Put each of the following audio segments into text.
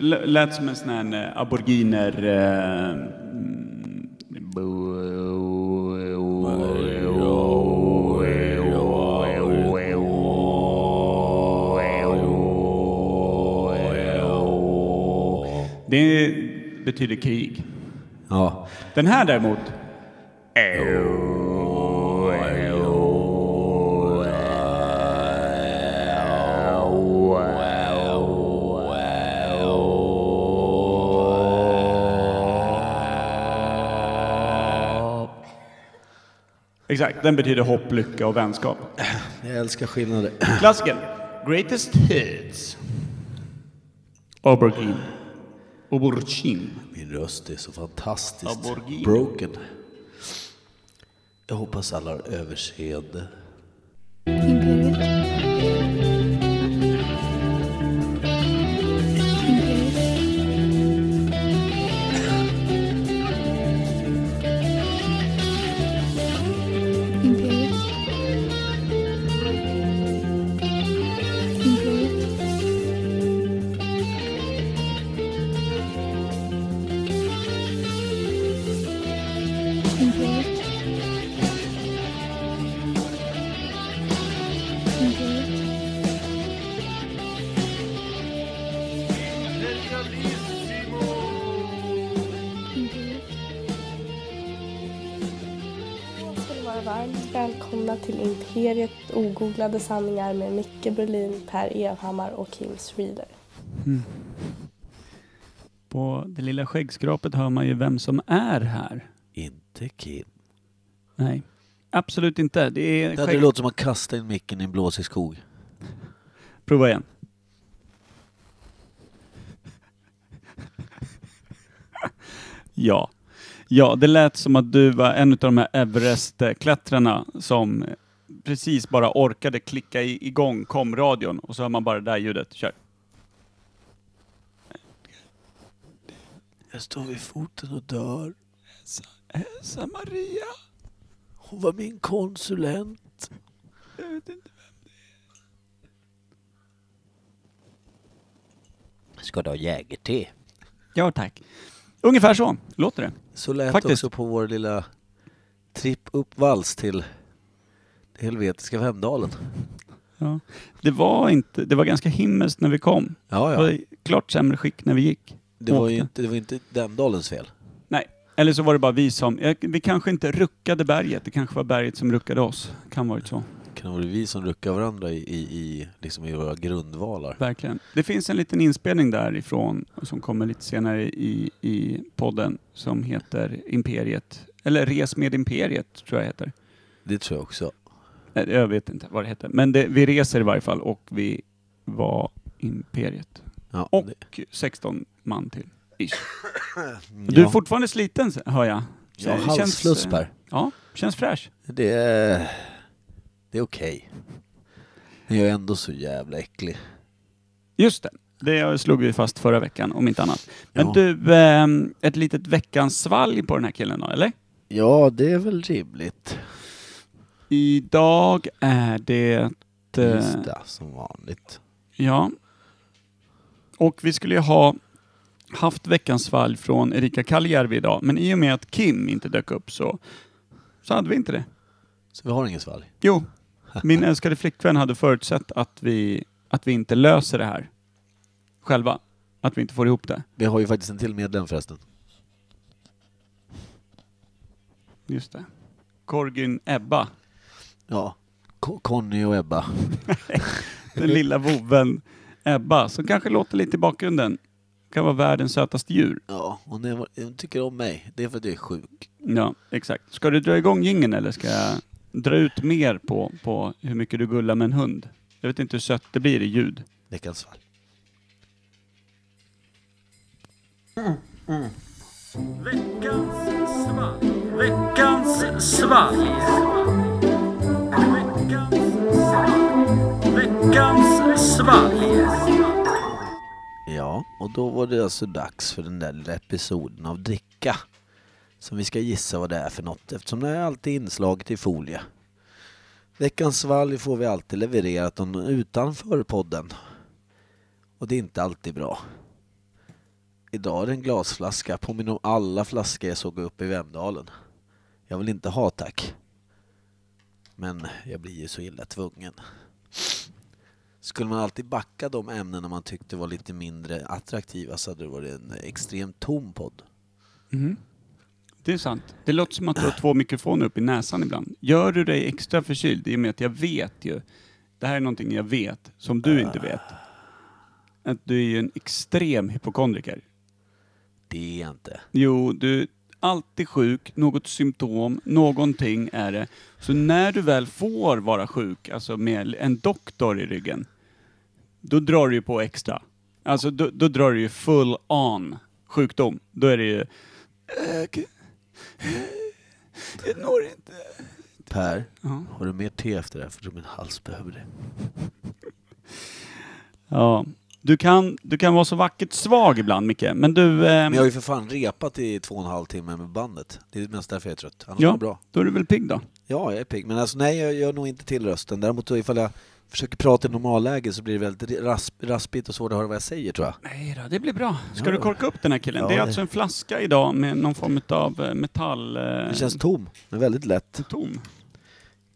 Lät som en sån här eh, aboriginer... Eh, mm, Det betyder krig. Ja. Den här däremot... Exakt, den betyder hopp, lycka och vänskap. Jag älskar skillnader. Klassiken. Greatest hits. Aubergine. Aubergine. Min röst är så fantastiskt Aborigin. broken. Jag hoppas alla har överseende. Ogooglade sanningar med Micke Berlin, Per Evhammar och Kim Reader. På det lilla skäggskrapet hör man ju vem som är här. Inte Kim. Nej, absolut inte. Det är Det skägg... låtit som att kasta in micken i en blåsig skog. Prova igen. ja. Ja, det lät som att du var en av de här Everest-klättrarna som precis bara orkade klicka i- igång kom-radion och så hör man bara det där ljudet. Kör. Jag står vid foten och dör. Hälsa Maria. Hon var min konsulent. Jag vet inte. Ska du ha jägerte? Ja, tack. Ungefär så låter det. Så lät Faktiskt. också på vår lilla tripp upp vals till det helvetiska Vemdalen. Ja. Det var inte, det var ganska himmelskt när vi kom. Ja, Det ja. var i klart sämre skick när vi gick. Det var ju inte, det var inte den dalens fel. Nej, eller så var det bara vi som... ja, Vi kanske inte ruckade berget, det kanske var berget som ruckade oss. Kan varit så, Det kan vara vi som ruckar varandra i, i, i, liksom i våra grundvalar. verkligen. Det finns en liten inspelning därifrån som kommer lite senare i, i podden som heter Imperiet. Eller Res med Imperiet, tror jag heter. Det tror jag också. Nej, Jag vet inte vad det heter. Men det, vi reser i varje fall och vi var Imperiet. Ja, Och det, 16 man till. Ish. Du är ja. fortfarande sliten, hör jag. Ja, Det halsfluss eh, Per. Ja, känns fräsch. Det är, det är okej. Men jag är ändå så jävla äcklig. Just det. Det slog vi fast förra veckan, om inte annat. Men Ja. du, ehm, ett litet veckans svalg på den här killen då, eller? Ja, det är väl rimligt. Idag är det... eh, Tisdag som vanligt. Ja. Och vi skulle ju ha haft veckans svalg från Erika Kaljärvi idag, men i och med att Kim inte dök upp så, så hade vi inte det. Så vi har ingen svalg. Jo, min älskade flickvän hade förutsett att vi, att vi inte löser det här själva. Att vi inte får ihop det. Vi har ju faktiskt en till medlem förresten. Just det. Korgin Ebba. Ja. Conny och Ebba. Den lilla voven Ebba, som kanske låter lite i bakgrunden. Kan vara världens sötaste djur. Ja, hon, är, hon tycker om mig. Det är för att jag är sjuk. Ja, exakt. Ska du dra igång gingen eller ska jag dra ut mer på, på hur mycket du gullar med en hund? Jag vet inte hur sött det blir i ljud. Veckans svalg. Veckans svalg! Ja, och då var det alltså dags för den där lilla episoden av Dricka. Som vi ska gissa vad det är för något eftersom det är alltid inslaget i folie. Veckans svalg får vi alltid levererat någon utanför podden. Och det är inte alltid bra. Idag är det en glasflaska. Påminner om alla flaskor jag såg upp i Vemdalen. Jag vill inte ha tack. Men jag blir ju så illa tvungen. Skulle man alltid backa de ämnena man tyckte var lite mindre attraktiva så hade det varit en extremt tom podd. Mhm. Det är sant. Det låter som att du har två mikrofoner upp i näsan ibland. Gör du dig extra förkyld i och med att jag vet ju, det här är någonting jag vet, som du inte vet. Att du är ju en extrem hypokondriker. Det är jag inte. Jo, du är alltid sjuk, något symptom, någonting är det. Så när du väl får vara sjuk, alltså med en doktor i ryggen, då drar du ju på extra. Alltså då, då drar du ju full on sjukdom. Då är det ju... "Eh, k- Jag når inte. Per, Ja. har du mer te efter det här? För jag tror min hals behöver det. Ja. Du kan, du kan vara så vackert svag ibland Micke, men du... Eh, Men jag har ju för fan repat i två och en halv timme med bandet. Det är mest därför jag är trött. Annars Ja. är jag bra. då är du väl pigg då? Ja, jag är pigg. Men alltså nej, jag gör nog inte till rösten. Däremot då ifall jag försöker prata i normalläge så blir det väldigt rasp, raspigt och svårt att höra vad jag säger tror jag. Nej då, det blir bra. Ska Ja. du korka upp den här killen? Ja, det är det- alltså en flaska idag med någon form av eh, metall... Eh, Den känns tom, men väldigt lätt. tom.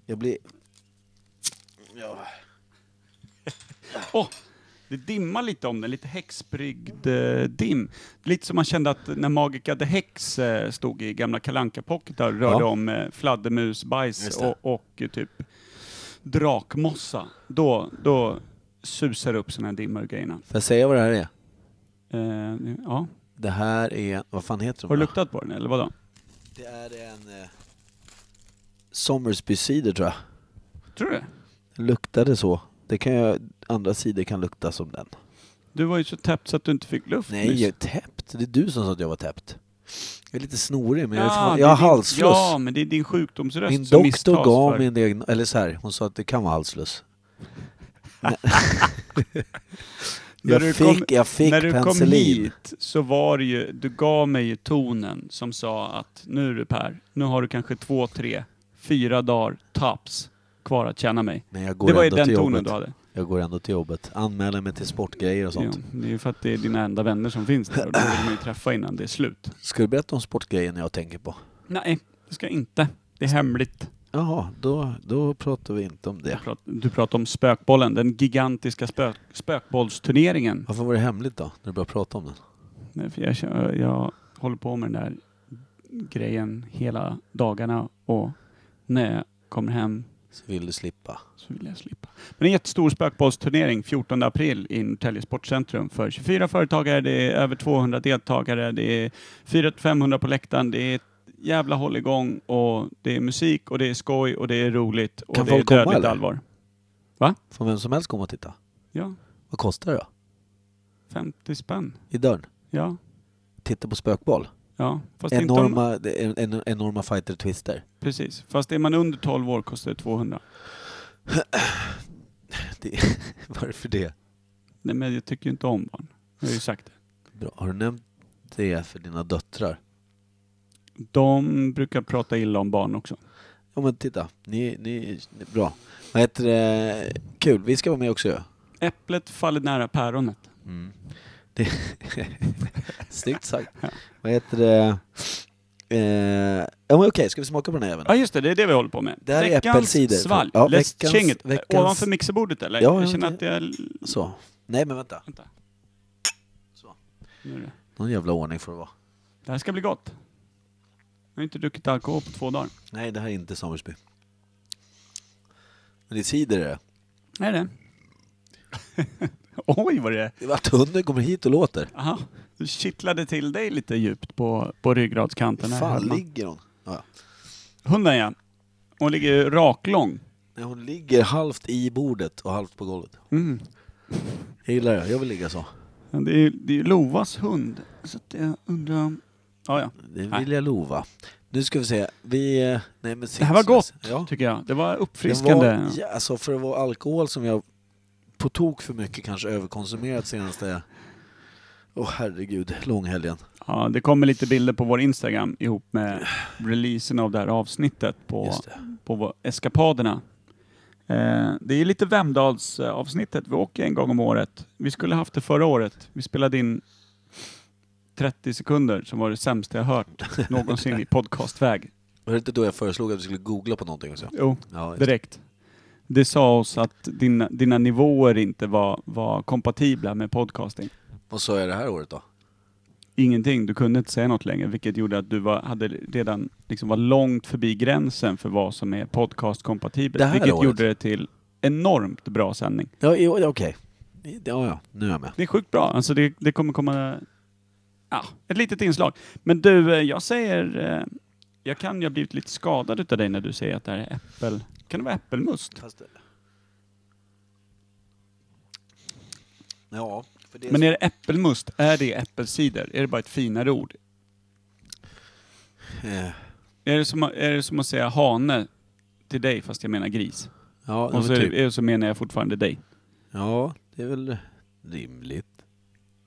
Jag blir... Ja. Åh! det dimmar lite om den, lite häxbryggd eh, dim. Lite som man kände att när Magica the Hex eh, stod i gamla kalanka pocketar och rörde Ja. om eh, fladdermusbajs Just det. och, och eh, typ drakmossa. Då, då susar upp såna här dimmor grejerna. Får jag säga vad det här är? Eh, ja. Det här är... Vad fan heter de? Har du luktat på den eller vadå? Det är en... Eh, Sommersby cider tror jag. Tror du det? Luktade så. Det kan jag... Andra sidor kan lukta som den. Du var ju så täppt så att du inte fick luft Nej, nyss. jag är täppt. Det är du som sa att jag var täppt. Jag är lite snorig, men jag, Ja, jag har din- halsfluss. Ja, men det är din sjukdomsröst Min som doktor gav för. mig en diagnos, eller så här, hon sa att det kan vara halsfluss. Jag, du fick, kom- jag fick När du kom hit så var det ju, du gav mig ju tonen som sa att nu är du Per, nu har du kanske två, tre, fyra dagar tops kvar att tjäna mig. Men jag går Det var ju den tonen jobbet. du hade. Jag går ändå till jobbet. Anmäler mig till sportgrejer och sånt. Ja, det är ju för att det är dina enda vänner som finns där och då vill man ju träffa innan det är slut. Ska du berätta om sportgrejen jag tänker på? Nej, det ska jag inte. Det är hemligt. Jaha, då, då pratar vi inte om det. Du pratar, du pratar om spökbollen, den gigantiska spök, spökbollsturneringen. Varför var det hemligt då, när du började prata om den? Nej, för jag, jag håller på med den där grejen hela dagarna och när jag kommer hem Så vill du slippa. så vill jag slippa. Men en jättestor spökbollsturnering 14 april i Norrtälje Sportcentrum för 24 företagare, det är över 200 deltagare, det är 400-500 på läktaren, det är ett jävla hålligång och det är musik och det är skoj och det är roligt och Kan det är folk komma, dödligt eller? allvar. Får vem som helst komma och titta. Ja, Vad kostar det då? 50 spänn. I dörren? Ja, Titta på spökboll? Ja. Om, Enorma, är en, enorma fighter twister. precis. Fast är man under 12 år kostar det 200. Det, varför det? Nej men jag tycker ju inte om barn. Jag har ju sagt det. Bra. Har du nämnt det för dina döttrar? De brukar prata illa om barn också. Ja men titta, ni, ni, ni bra. Vad heter det? Kul, vi ska vara med också ju. Äpplet faller nära päronet. Mm. Det Snyggt sagt. Vad heter det? Eh, ja men okej, ska vi smaka på den här även? Ja just det, det är det vi håller på med. Det här är veckans äppelcider. svalg. Ja, Läs veckans- känget. veckans- Ovanför mixerbordet eller? Ja, jag ja, känner det- att jag... Så. Nej men vänta. Vänta. Så. Nu är det. Någon jävla ordning får det vara. det här ska bli gott. Jag har inte druckit alkohol på två dagar. Nej, det här är inte Sommersby. Men det är cider är det. Är det? Oj vad det är. Det är att hunden kommer hit och låter. Aha. Du kittlade till dig lite djupt på, på ryggradskanten. här, Fan man. ligger hon? Ja, ja. Hunden ja. Hon ligger raklång. Nej, hon ligger halvt i bordet och halvt på golvet. Mm. Jag gillar det, jag vill ligga så. Det är, det är Lovas hund. Så att jag undrar... Ja, ja. Det vill jag lova. Nu ska vi se. Vi... eh, Nej, men Det här var gott, Ja. tycker jag. Det var Det uppfriskande. var, ja, alltså för att vara alkohol som jag på tok för mycket kanske överkonsumerat senaste... Åh herregud, långhelgen. Ja, det kommer lite bilder på vår Instagram ihop med releasen av det här avsnittet på, på eskapaderna. Eh, det är lite Vemdals-avsnittet. Vi åker en gång om året. Vi skulle haft det förra året. Vi spelade in 30 sekunder som var det sämsta jag hört någonsin i podcastväg. Var det inte då jag föreslog att vi skulle googla på någonting också? Jo, Ja, direkt. Det sa oss att dina, dina nivåer inte var, var kompatibla med podcasting. Vad sa jag det här året då? Ingenting, du kunde inte säga något längre, vilket gjorde att du var, hade redan liksom var långt förbi gränsen för vad som är Det podcastkompatibelt. här Vilket året? gjorde det till enormt bra sändning. Ja, ja, okej. Ja, ja, nu är jag med. Det är sjukt bra. Alltså det, det kommer komma ja, ett litet inslag. Men du, eh, jag säger... eh, Jag kan ju ha blivit lite skadad utav dig när du säger att det här är äppel... Kan det vara äppelmust? Ja, för det Men är det äppelmust, är det äppelcider? Är det bara ett finare ord? Eh, Är det som, att- är det som att säga hane till dig fast jag menar gris? Ja, Och så, men är typ. det, så menar jag fortfarande dig. ja, det är väl rimligt.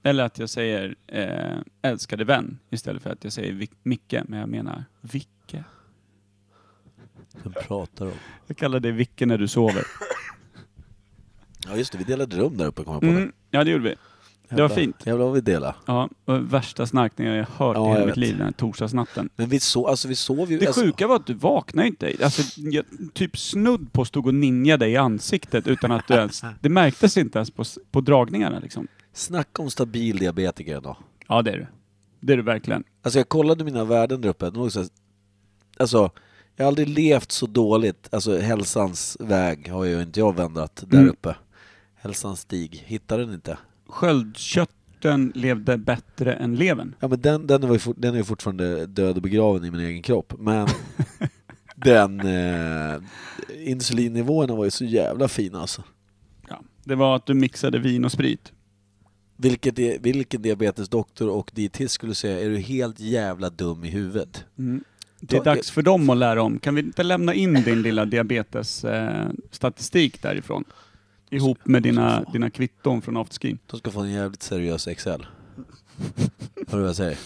Eller att jag säger eh, älskade vän istället för att jag säger Micke, men jag menar Vicke. Vem pratar om? Jag kallar dig Vicke när du sover. Ja just det, vi delade rum där uppe kom jag på. Mm, ja, det gjorde vi. Det var fint. Jävlar vad vi delade. Ja, och värsta snarkningen jag hört Ja, i hela mitt liv den här torsdagsnatten. Men vi, so alltså, vi sov ju... Det alltså, sjuka var att du vaknade inte. Alltså, jag typ snudd på stod och ninjade i ansiktet utan att du ens... Det märktes inte ens på, på dragningarna liksom. Snacka om stabil diabetiker ändå. Ja, det är du. Det är du verkligen. Alltså jag kollade mina värden där uppe. Här, alltså, jag har aldrig levt så dåligt. Alltså hälsans väg har ju inte jag vandrat där Mm. uppe. Hälsans stig. Hittade den inte. Sköldkörteln levde bättre än levern. Ja men den, den, var den är ju fortfarande död och begraven i min egen kropp. Men den eh, insulinnivåerna var ju så jävla fina alltså. Ja. Det var att du mixade vin och sprit. Vilket, är- vilken diabetesdoktor och dietist skulle säga, är du helt jävla dum i huvudet? Det är dags för dem att lära om. Kan vi inte lämna in din lilla diabetesstatistik därifrån? Ihop med dina, dina kvitton från afterskin. De ska få en jävligt seriös Excel. Hör du vad jag säger?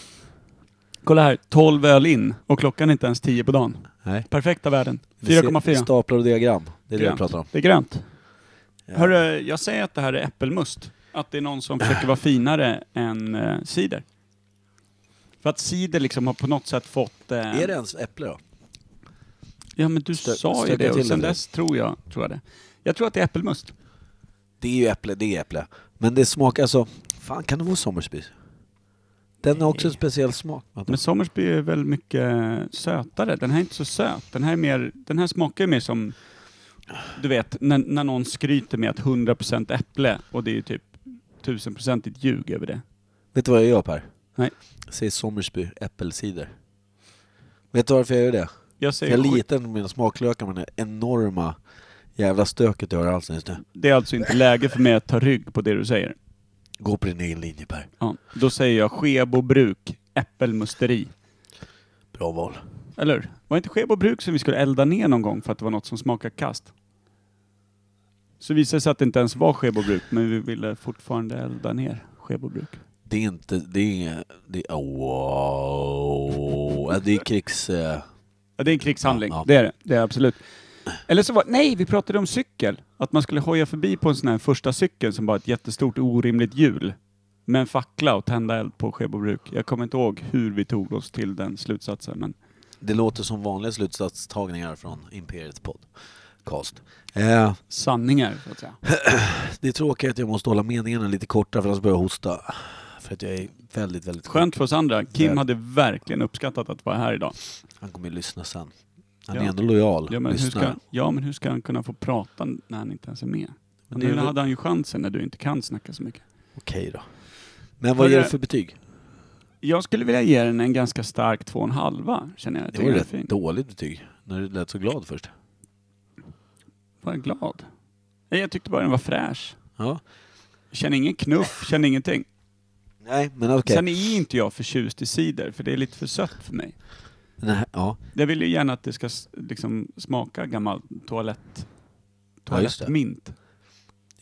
Kolla här, 12 öl in och klockan är inte ens 10 på dagen. Nej. Perfekta värden. Vi ser 4,4. Staplar och diagram. Det är det vi Grönt. pratar om. Det är grönt. Ja. Hörru, jag säger att det här är äppelmust. Att det är någon som försöker vara finare än uh, cider. För att cider liksom har på något sätt fått... eh, Är det ens äpple då? Ja men du Stö- sa ju stöka det och till sen dess tror jag, tror jag det. Jag tror att det är äppelmust. Det är ju äpple, det är äpple. Men det smakar alltså... Fan, kan det vara Sommersby? Den har också en speciell smak. Men Sommersby är väl mycket sötare. Den här är inte så söt. Den här, är mer, den här smakar ju mer som, du vet, när, när någon skryter med att 100% äpple och det är ju typ 1000% ljug över det. Vet du vad jag gör Per? Nej. Jag säger Sommersby äppelcider. Vet du varför jag gör det? Jag säger jag litar på mina smaklökar med det enorma jävla stöket jag har i halsen just nu. Det är alltså inte läge för mig att ta rygg på det du säger. Gå på din egen linje Per. Ja. Då säger jag Skebo bruk, äppelmusteri. Bra val. Eller? Var det inte Skebo bruk som vi skulle elda ner någon gång för att det var något som smakade kast? Så visade det sig att det inte ens var Skebo bruk, men vi ville fortfarande elda ner Skebo bruk. Det är inte... Det är. Det är... Wow. Ja, Det är krigs... eh, Ja, det är en krigshandling. Ja. Det är det. Det är absolut. Eller så var nej, vi pratade om cykel. Att man skulle hoja förbi på en sån här första cykel som bara ett jättestort orimligt hjul. Med en fackla och tända eld på Skebobruk. Jag kommer inte ihåg hur vi tog oss till den slutsatsen, men Det låter som vanliga slutsatstagningar från Imperiet podcast. Eh, sanningar, så att säga. det är tråkigt att jag måste hålla meningarna lite kortare för annars börjar jag hosta. För att jag är väldigt, väldigt Skönt för oss andra. Kim Väl- hade verkligen uppskattat att vara här idag. Han kommer ju lyssna sen. Han Ja. är ändå lojal. Ja men, hur Lyssnar. ska, ja, men hur ska han kunna få prata när han inte ens är med? Men det är nu väl- hade han ju chansen när du inte kan snacka så mycket. Okej då. Men vad Hörru- ger du för betyg? Jag skulle vilja ge den en ganska stark två och en halva, känner jag. jag Det tycker var den är rätt fin. dåligt betyg. När du lät så glad först. Var jag glad? Nej, Jag tyckte bara den var fräsch. Ja. Känner ingen knuff, känner ingenting. Nej, men okej. Sen är inte jag förtjust i cider, för det är lite för sött för mig. Här- Ja. Jag vill ju gärna att det ska s- liksom smaka gammal toalett... Ja, just det. Toalettmint.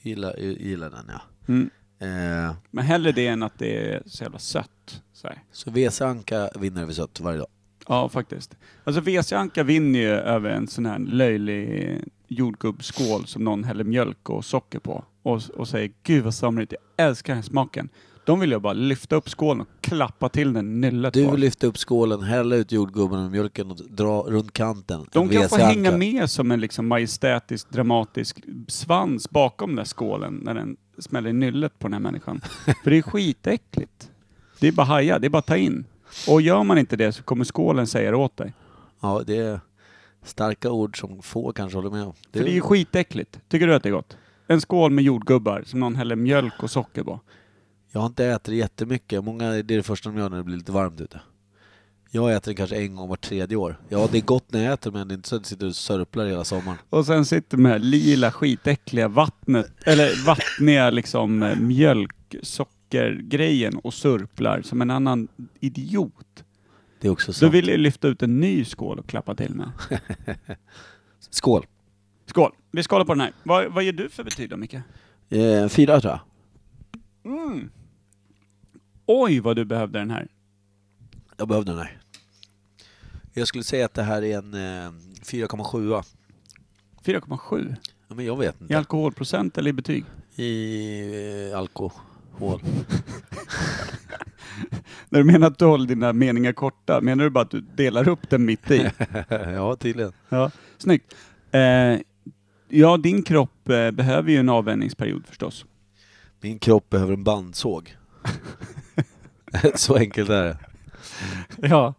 Gillar, gillar den ja. Mm. Eh, Men hellre det än att det är så jävla sött. Så här. så WC Anka vinner över sött varje dag. Ja, faktiskt. Alltså WC Anka vinner ju över en sån här löjlig jordgubbsskål som någon häller mjölk och socker på och, och säger Gud vad somrigt, jag älskar den här smaken. De vill jag bara lyfta upp skålen och klappa till den nyllet Du på. vill lyfta upp skålen, hälla ut jordgubben och mjölken och dra runt kanten. De kan få hänga med som en liksom majestätisk, dramatisk svans bakom den där skålen när den smäller nyllet på den här människan. För det är skitäckligt. Det är bara haja, det är bara ta in. Och gör man inte det så kommer skålen säga det åt dig. Ja, det är starka ord som få kanske håller med om. För det är ju skitäckligt. Tycker du att det är gott? En skål med jordgubbar som någon häller mjölk och socker på. Jag har inte ätit det jättemycket. Många, det är det första de gör när det blir lite varmt ute. Jag äter det kanske en gång var tredje år. Ja, det är gott när jag äter men det är inte så att jag sitter och sörplar hela sommaren. Och sen sitter med här lila skitäckliga vattnet, eller vattniga liksom eh, mjölksockergrejen och surplar som en annan idiot. Det är också Då så. vill jag lyfta ut en ny skål och klappa till med. Skål! Skål! Vi skålar på den här. Vad, vad ger du för betyg då Micke? Eh, fyra tror jag. Mm. Oj vad du behövde den här. Jag behövde den här. Jag skulle säga att det här är en eh, 4,7. 4,7. Ja, men jag vet I inte. alkoholprocent eller i betyg? I eh, alkohol. När du menar att du håller dina meningar korta, menar du bara att du delar upp den mitt i? ja, tydligen. Ja, snyggt. Eh, ja, din kropp eh, behöver ju en avvänjningsperiod förstås. Min kropp behöver en bandsåg. så enkelt är det. Ja.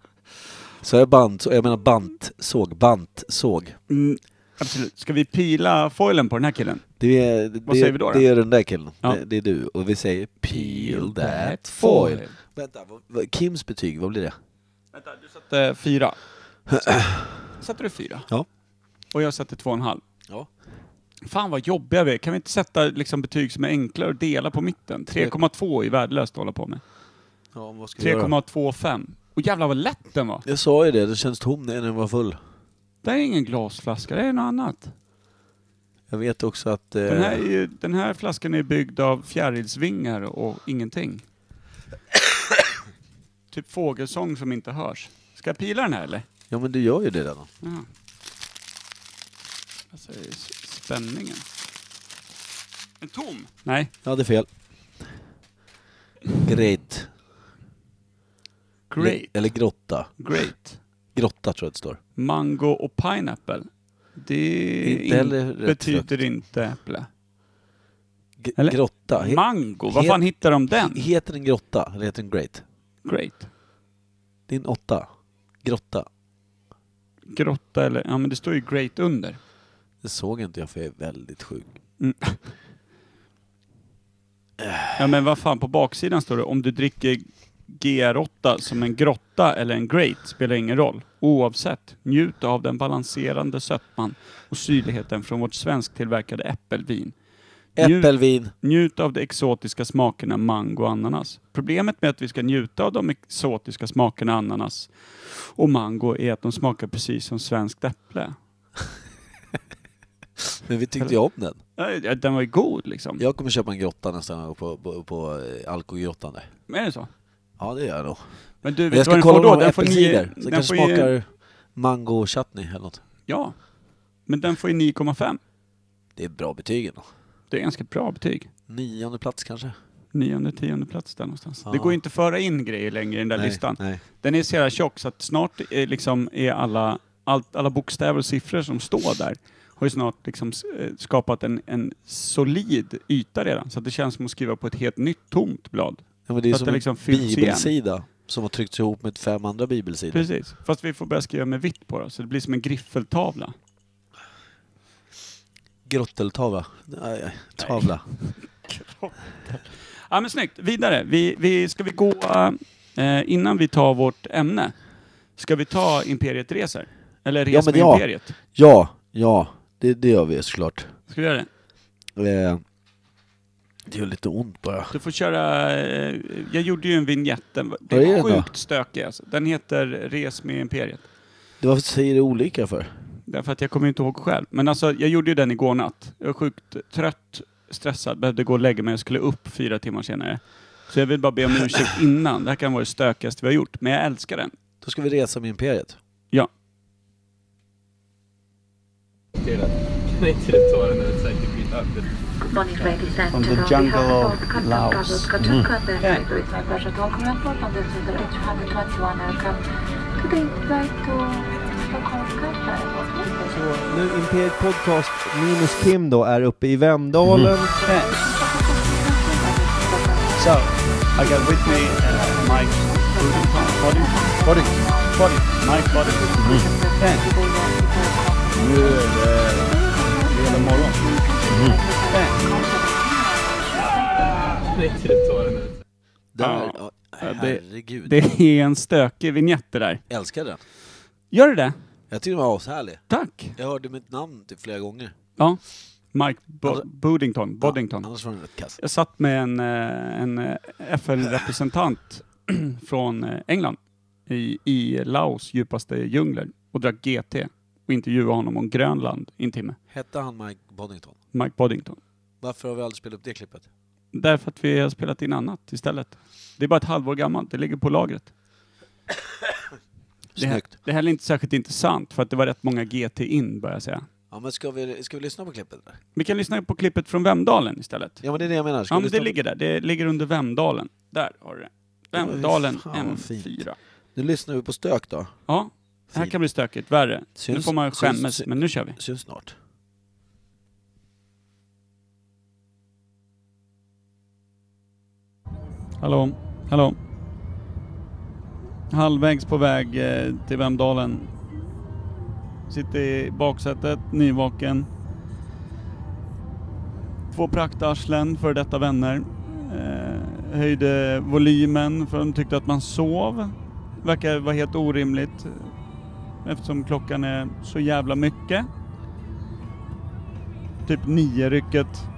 Så är band, jag menar bantsåg, bantsåg. Mm, absolut. Ska vi pila foilen på den här killen? Det är, det, Vad säger vi då, då? det är den där killen. Ja. Det, det är du. Och vi säger peel that foil. Vänta, vad, vad, Kims betyg, vad blir det? Vänta, du satte fyra. Satte du fyra? Ja. Och jag satte två och en halv. Ja. Fan vad jobbiga vi är. Kan vi inte sätta liksom, betyg som är enklare att dela på mitten? 3,2 är värdelöst att hålla på med. ja vad ska jag göra? 3,25. Och jävlar vad lätt den var! Jag sa ju det, det känns tom när den var full. Det är ingen glasflaska, det är något annat. Jag vet också att... Eh, Den här, är ju, den här flaskan är byggd av fjärilsvingar och ingenting. typ fågelsång som inte hörs. Ska jag pila den här eller? Ja men du gör ju det redan. Jaha. Alltså, spänningen. En tom? Nej. Jag hade fel. Great. Great. Eller grotta. Great. Grotta tror jag det står. Mango och pineapple. Det Inte in- rätt betyder frukt. inte äpple. G- Eller? Grotta. Mango? Var fan hittar de den? heter den grotta eller heter den great? Great. Det är en åtta. Grotta. Grotta eller... Ja men det står ju great under. Det såg inte jag för jag är väldigt sjuk. Mm. Ja men vad fan, på baksidan står det om du dricker GR8 som en grotta eller en great spelar ingen roll. Oavsett, njut av den balanserande sötman och syrligheten från vårt svensktillverkade äppelvin. Njut, Äppelvin. njut av de exotiska smakerna mango och ananas. Problemet med att vi ska njuta av de exotiska smakerna ananas och mango är att de smakar precis som svenskt äpple. Men vi tyckte ju om den. Ja, Den var ju god liksom. Jag kommer köpa en grotta nästa gång på, på, på eh, Alkogrottan där. Men är det så? Ja det gör jag nog. Men du, vet jag vad ska den får kolla då? om har Den får. Så det Den kanske får ju, smakar mango chutney eller något. ja. Men den får ju 9,5. Det är bra betyg ändå. Det är ganska bra betyg. Nionde plats kanske? Nionde, tionde plats där någonstans. Ja. Det går ju inte att föra in grejer längre i den där nej, listan. Nej. Den är så jävla tjock så att snart är, liksom, är alla, allt, alla bokstäver och siffror som står där har ju snart liksom eh, skapat en, en solid yta redan. Så att det känns som att skriva på ett helt nytt tomt blad. Ja, men det är Så som det en liksom igen. bibelsida som har tryckts ihop med fem andra bibelsidor. Precis. Fast vi får börja skriva med vitt på det, så det blir som en griffeltavla. Grotteltavla. Nej, nej, tavla. Ja men snyggt. Vidare. Vi, vi, ska vi gå, eh, innan vi tar vårt ämne, ska vi ta Imperiet reser? Eller Ja, Res men med ja. Imperiet? Ja, ja. Det, det gör vi såklart. Ska vi göra det? Eh, det gör lite ont bara. Du får köra, eh, jag gjorde ju en vignett, den, det Vad är är den då? sjukt stökig alltså. Den heter Res med Imperiet. Det varför säger du olika för? Därför att jag kommer inte ihåg själv. Men alltså, jag gjorde ju den igår natt. Jag var sjukt trött, stressad, behövde gå och lägga mig och skulle upp fyra timmar senare. Så jag vill bara be om ursäkt innan. Det här kan vara det stökigaste vi har gjort, men jag älskar den. Då ska vi resa med Imperiet. Ja. Kan inte du ta den där säkert From the jungle of Laos. Mm. Yeah. Så nu Imperiet Podcast minus Kim då är uppe i Vemdalen. Yeah. So, I got with me uh, Mike Boddington. Boddington? Boddington. Boddington. Mike Boddington. Yeah. Där, Ja. Ja, det- herregud. Det är en stökig vignett det där. Älskar den. Gör det det? Jag tyckte den var ashärlig. Tack. Jag hörde mitt namn typ flera gånger. Ja. Mike Bo- Alltså- Boddington. Boddington. Annars var den rätt kass. Jag satt med en, eh, en eh, FN-representant från eh, England i, i Laos djupaste djungler och drack GT och intervjuade honom om Grönland i en timme. Hette han Mike Boddington? Mike Boddington. Varför har vi aldrig spelat upp det klippet? Därför att vi har spelat in annat istället. Det är bara ett halvår gammalt, det ligger på lagret. Det, här, Snyggt. det här är inte särskilt intressant för att det var rätt många GT in, börjar jag säga. Ja men ska vi, ska vi lyssna på klippet där? Vi kan lyssna på klippet från Vemdalen istället. Ja men det är det jag menar. Ska Ja, vi men det på- ligger där. Det ligger under Vemdalen. Där har du det. Oj, Vemdalen fan, vad fint. M4. Nu lyssnar vi på stök då. Ja, här Fint. kan bli stökigt. Värre. nu Syns- får man syns- skämmas, men nu kör vi. Syns snart. Hallå, hallå. Halvvägs på väg eh, till Vemdalen. Sitter i baksätet, nyvaken. Två praktarslen för detta vänner. Eh, höjde volymen för de tyckte att man sov. Verkar vara helt orimligt eftersom klockan är så jävla mycket. Typ nio rycket.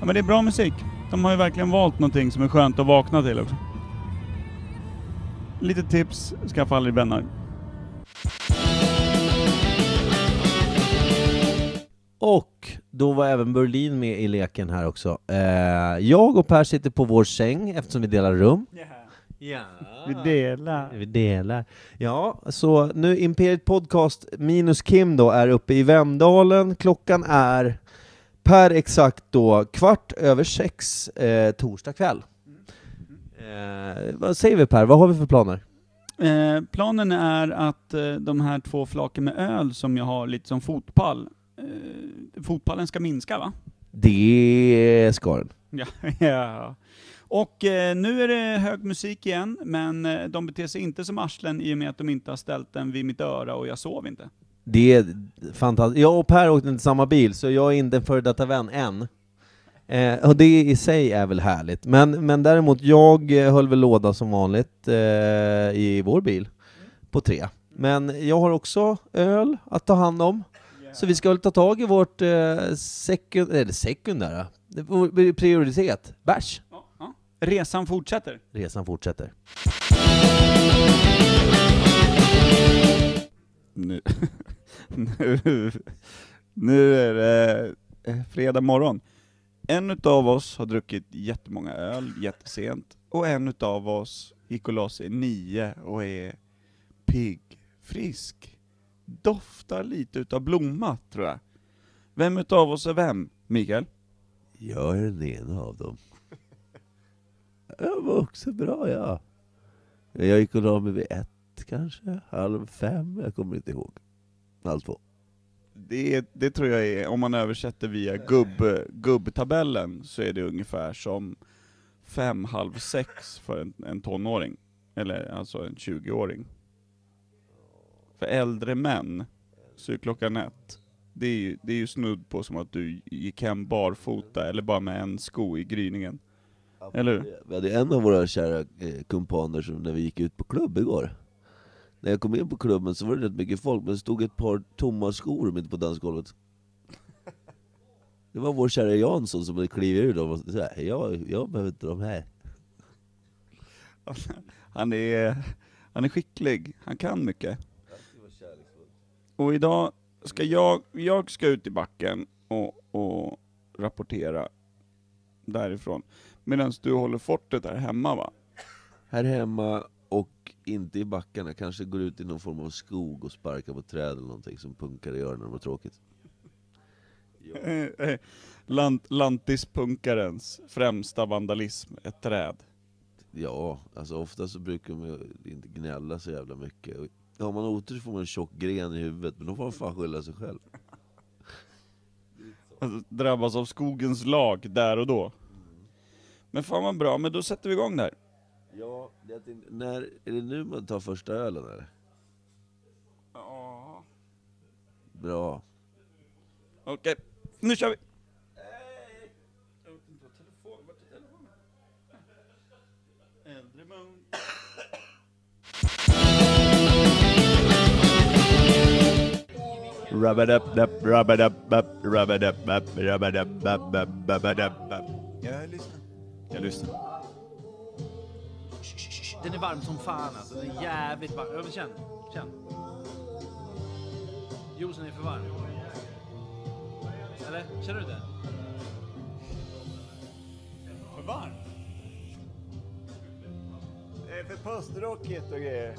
Ja men det är bra musik. De har ju verkligen valt någonting som är skönt att vakna till också. Lite tips, skaffa aldrig vänner. Och då var även Berlin med i leken här också. Eh, jag och Per sitter på vår säng eftersom vi delar rum. Ja. Vi delar. Vi delar. Ja, så nu Imperiet Podcast minus Kim då är uppe i Vemdalen. Klockan är per exakt då kvart över sex eh, torsdag kväll. Eh, vad säger vi Per, vad har vi för planer? Eh, planen är att eh, de här två flaken med öl som jag har lite som fotpall, eh, fotpallen ska minska va? Det ska den. Ja. ja. Och eh, nu är det hög musik igen, men eh, de beter sig inte som arslen i och med att de inte har ställt den vid mitt öra och jag sov inte. Det är fantastiskt. Jag och Per åkte inte samma bil, så jag är inte en före detta vän än. Eh, och det i sig är väl härligt. Men, men däremot, jag eh, höll väl låda som vanligt eh, i vår bil på tre. Men jag har också öl att ta hand om. Så vi ska väl ta tag i vårt eh, sekund eller sekundära, prioritet, bärs. Ja, ja. Resan fortsätter. Resan fortsätter. Nu, nu, nu är det eh, fredag morgon. En utav oss har druckit jättemånga öl jättesent, och en utav oss gick och la sig nio och är pigg, frisk, doftar lite utav blomma, tror jag. Vem utav oss är vem, Mikael? Jag är den ena av dem. Jag var också bra, ja. Jag gick och la mig vid ett kanske, halv fem, jag kommer inte ihåg. Halv två. Det, det tror jag är, om man översätter via gubb, gubbtabellen, så är det ungefär som fem, halv sex för en, en tonåring. Eller alltså en 20-åring. För äldre män, så är klockan ett. Det är, ju, det är ju snudd på som att du gick hem barfota, eller bara med en sko i gryningen. Eller hur? Vi hade en av våra kära eh, kumpaner som när vi gick ut på klubb igår. När jag kom in på klubben så var det rätt mycket folk, men det stod ett par tomma skor mitt på dansgolvet. Det var vår kära Jansson som klivit ur dem och sa jag, jag behöver inte de här. Han är, han är skicklig, han kan mycket. Och idag ska jag, jag ska ut i backen och, och rapportera därifrån. Medan du håller fortet där hemma va? Här hemma inte i backarna, kanske går ut i någon form av skog och sparkar på träd eller någonting som punkare gör när de har tråkigt. Lant, lantispunkarens främsta vandalism, ett träd. Ja, alltså ofta så brukar man inte gnälla så jävla mycket. Har man otur får man en tjock gren i huvudet, men då får man fan skylla sig själv. Alltså, drabbas av skogens lag där och då. Men fan vad bra, men då sätter vi igång där. Ja, jag tänkte, när, är det nu man tar första ölen eller? Ja. Bra. Okej, nu kör vi! Jag lyssnar. Jag lyssnar. Den är varm som fan alltså. Den är jävligt varm. Ja, men känn. Känn. Juicen är för varm. Eller? Känner du det? För varmt? Det är för postrockigt och grejer.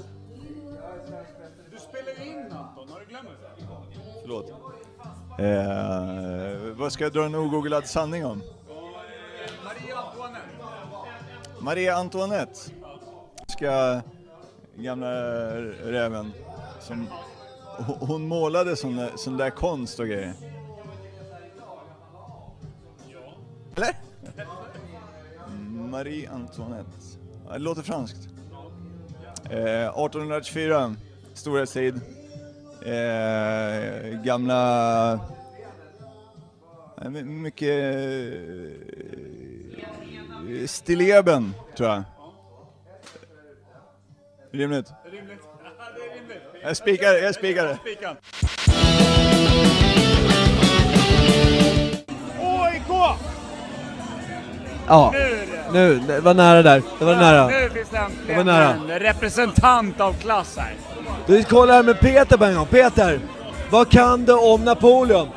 Du spelar in Anton, har du glömt det? Förlåt. Eh, vad ska jag dra en ogooglad sanning om? Maria Antoinette. Maria Antoinette. Ska gamla räven som hon- målade sån där, sån där konst och grejer. Eller? Marie Antoinette. Det låter franskt. Eh, 1824, storhetstid. Eh, gamla... Eh, mycket... Eh, Stilleben, tror jag. Rimligt? Rimligt. det är rimligt. Jag spikar, jag spikar det. OIK! Ja, Nu är det. nu, det var nära där. Det var nära. Nu finns det Det var äntligen nära. en representant av klass här. Vi kollar här med Peter på en gång. Peter, vad kan du om Napoleon?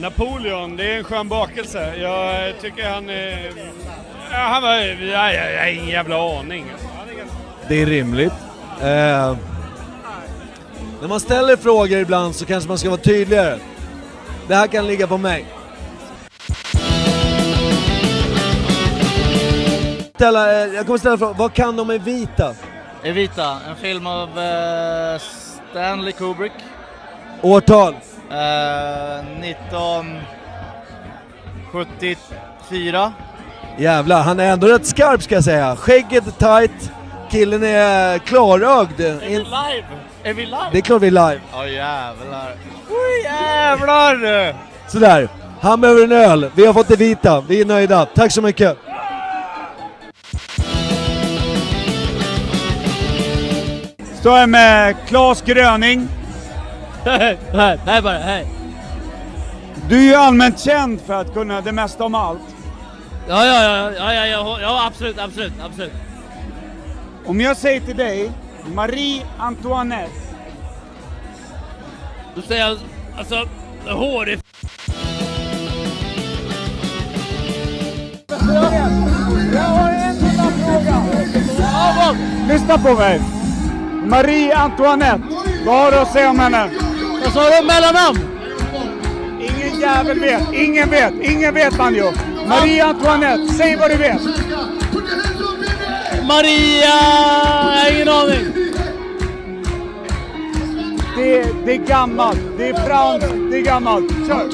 Napoleon, det är en skön bakelse. Jag tycker han är... Ja, han var... Ja, ja, jag har ingen jävla aning. Det är rimligt. Eh, när man ställer frågor ibland så kanske man ska vara tydligare. Det här kan ligga på mig. Ställa, eh, jag kommer ställa frågan, vad kan de med vita? Evita, en film av eh, Stanley Kubrick. Årtal? Eh, 1974. Jävlar, han är ändå rätt skarp ska jag säga. Skägget är tight, killen är klarögd. Är vi live? Är vi live? Det är klart vi är live. Ja jävlar. Oj jävlar! Sådär, han behöver en öl. Vi har fått det vita, vi är nöjda. Tack så mycket. Står här med Claes Gröning. Hej, hej bara, hej. Du är ju allmänt känd för att kunna det mesta om allt. Ja, ja, ja, ja, ja, ja, ja absolut, absolut, absolut. Om jag säger till dig, Marie Antoinette. Då säger jag, alltså, hår är Jag har en enda fråga. Lyssna på mig. Marie Antoinette, vad har du att säga om henne? Vad sa du? Mellannamn? Ingen jävel vet, ingen vet, ingen vet Banjo. Marie Antoinette, säg vad du vet. Maria... Jag ingen aning. Det, det är gammalt, det är franskt, det är gammalt. Kör!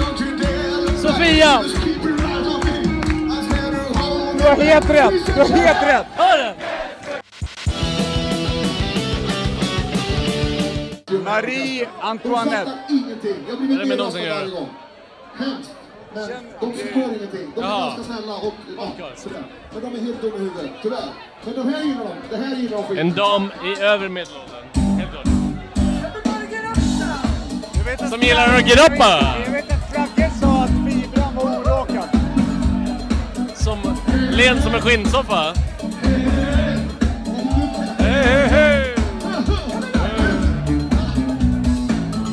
Sofia! Du har helt rätt, du har helt rätt. Hör du? Marie Antoinette. Är det med någon som gör? De förstår ingenting. De är Jaha. ganska snälla och ja, sådär. Men de är helt dumma i huvudet, tyvärr. Men de här gillar de. Det här gillar de skit. En dam i övre medelåldern. Helt klart. Som gillar att grappa! Jag vet att Fragge sa att Fibran var orakad. Som len som en skinnsoffa. Hej, hej, hej!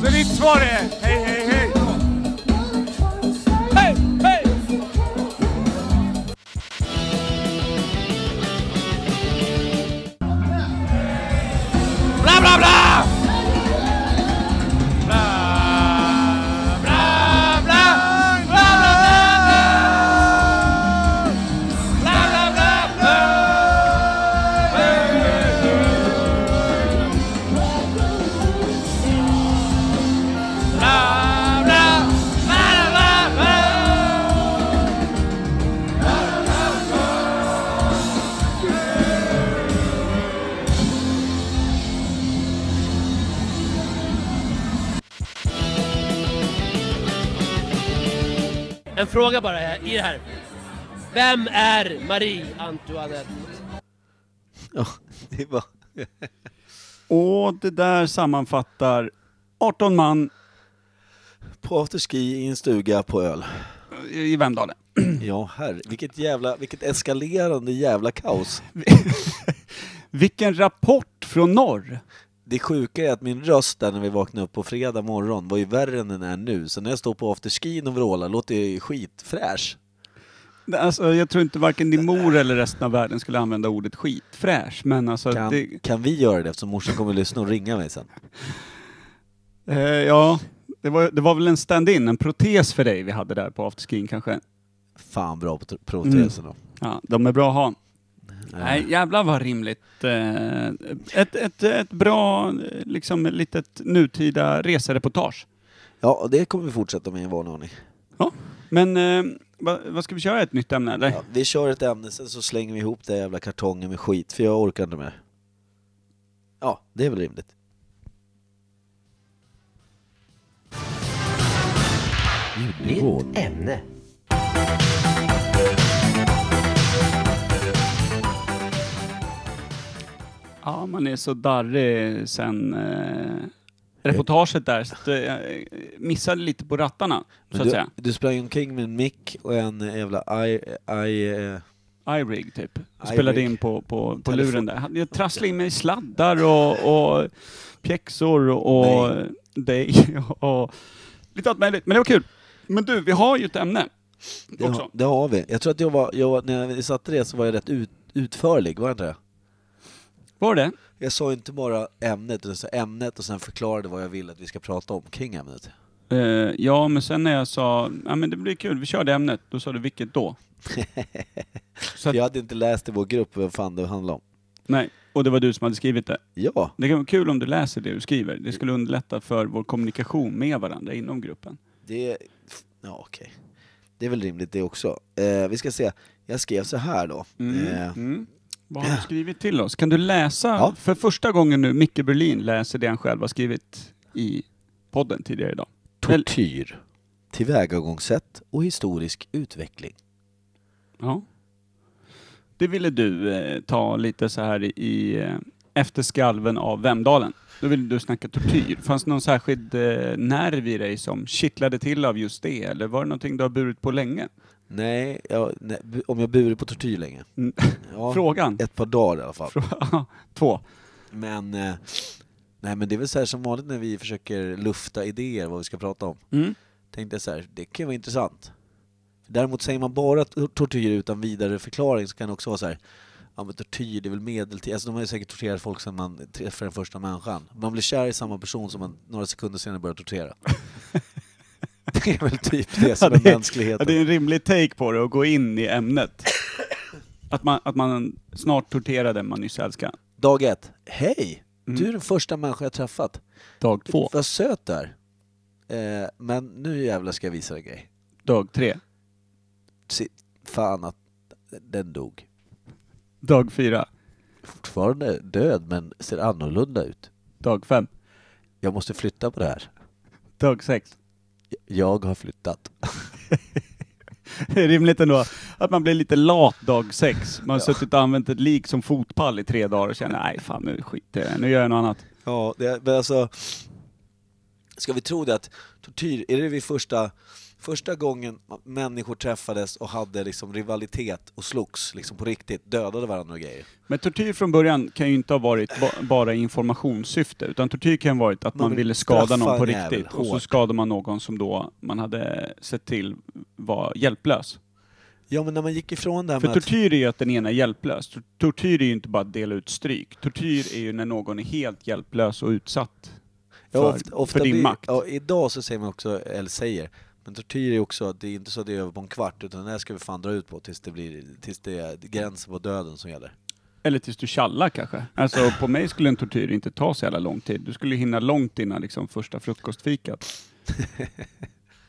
Så ditt svar är hej. Hej, En fråga bara här, i det här. Vem är Marie Antoinette? Ja, det var... Och det där sammanfattar 18 man På afterski i en stuga på öl. i Vemdalen. Ja, herre. Vilket jävla, vilket eskalerande jävla kaos. Vilken rapport från norr! Det sjuka är att min röst där när vi vaknade upp på fredag morgon var ju värre än den är nu. Så när jag står på afterskin och vrålar låter jag ju skitfräsch. Alltså, jag tror inte varken din mor eller resten av världen skulle använda ordet skitfräsch, men alltså... Kan, det, kan vi göra det eftersom morsan kommer lyssna och ringa mig sen? eh, ja, det var, det var väl en stand-in, en protes för dig vi hade där på afterskin kanske. Fan bra på proteserna. Mm. Ja, de är bra att ha. Nej, jävlar vad rimligt. Eh, Ett, ett, ett bra, eh, liksom litet nutida resereportage. Ja, och det kommer vi fortsätta med i vanlig ordning. Ja, men eh, vad, vad ska vi köra? Ett nytt ämne eller? Ja, vi kör ett ämne, sen så slänger vi ihop den jävla kartongen med skit, för jag orkar inte mer. Ja, det är väl rimligt. Nytt ämne. Ja, man är så darrig sen eh, reportaget där, så att, eh, missade lite på rattarna, så Men att du, säga. du sprang omkring med en mick och en jävla i... i eh, iRig typ. Spelade in på, på, på luren där. Jag trasslade in mig i sladdar och, och pjäxor och dig och lite allt möjligt. Men det var kul. Men du, vi har ju ett ämne det, också. har, det har vi. Jag tror att jag var, jag, när vi satte det så var jag rätt ut, utförlig, var jag inte det? Var det? Jag sa inte bara ämnet, utan jag sa ämnet och sen förklarade vad jag vill att vi ska prata om kring ämnet. Eh, ja, men sen när jag sa, ja men det blir kul, vi kör det ämnet, då sa du vilket då? Så att, Jag hade inte läst i vår grupp vad fan det handlade om. nej, och det var du som hade skrivit det. Ja, Det kan vara kul om du läser det du skriver. Det skulle underlätta för vår kommunikation med varandra inom gruppen. det... Ja, okej. Det är väl rimligt det också. Eh, vi ska se, jag skrev så här då. Eh, Mm. Vad har du skrivit till oss? Kan du läsa, Ja. för första gången nu, Micke Berlin läser det han själv har skrivit i podden tidigare idag. tortyr. Tillvägagångssätt och historisk utveckling. Ja. Det ville du eh, ta lite så här i, eh, efter skalven av Vemdalen. Då ville du snacka tortyr. Fanns det någon särskild eh, nerv i dig som kittlade till av just det? Eller var det någonting du har burit på länge? Nej, jag, nej om jag burit på tortyr länge? Mm. Ja, Frågan? Ett par dagar i alla fall. Två. Men, eh, nej men det är väl så här som vanligt när vi försöker lufta idéer vad vi ska prata om. Mm. Tänkte jag så här, det kan vara intressant. Däremot säger man bara tor- tortyr utan vidare förklaring så kan det också vara så här. Ja men tortyr, det är väl medeltid. Alltså de har ju säkert torterat folk sedan man träffade den första människan. Man blir kär i samma person som man några sekunder senare börjar tortera. det är väl typ det som Ja, är det- mänskligheten. Ja, det är en rimlig take på det och gå in i ämnet. Att man, att man snart torterade den man nyss älskade. Dag ett. Hej! Mm. Du är den första människa jag träffat. Dag två. Vad söt du är. Eh, men nu jävlar ska jag visa dig en grej. Dag tre. Se, fan att den dog. Dag fyra. Fortfarande död men ser annorlunda ut. Dag fem. Jag måste flytta på det här. Dag sex. Jag har flyttat. Det är rimligt ändå att man blir lite lat dag sex. Man har suttit och använt ett lik som fotpall i tre dagar och känner nej fan nu skiter jag i det. nu gör jag något annat. Ja, det, men alltså... Ska vi tro det att tortyr, är det vid första, första gången människor träffades och hade liksom rivalitet och slogs liksom på riktigt, dödade varandra och grejer? Men tortyr från början kan ju inte ha varit ba bara informationssyfte, utan tortyr kan ha varit att Man man vill ville skada någon på riktigt och så skadade man någon som då man hade sett till var hjälplös. Ja men när man gick ifrån det här För med att... tortyr är ju att den ena är hjälplös. Tor- Tortyr är ju inte bara att dela ut stryk. Tortyr är ju när någon är helt hjälplös och utsatt för, ofta, ofta för din blir, makt. Ja, idag så säger man också, eller säger, men tortyr är också att det är inte så att det är över på en kvart, utan det här ska vi fan dra ut på tills det blir, tills det är gränsen på döden som gäller. Eller tills du tjallar kanske. Alltså på mig skulle en tortyr inte ta så jävla lång tid. Du skulle hinna långt innan liksom första frukostfikat.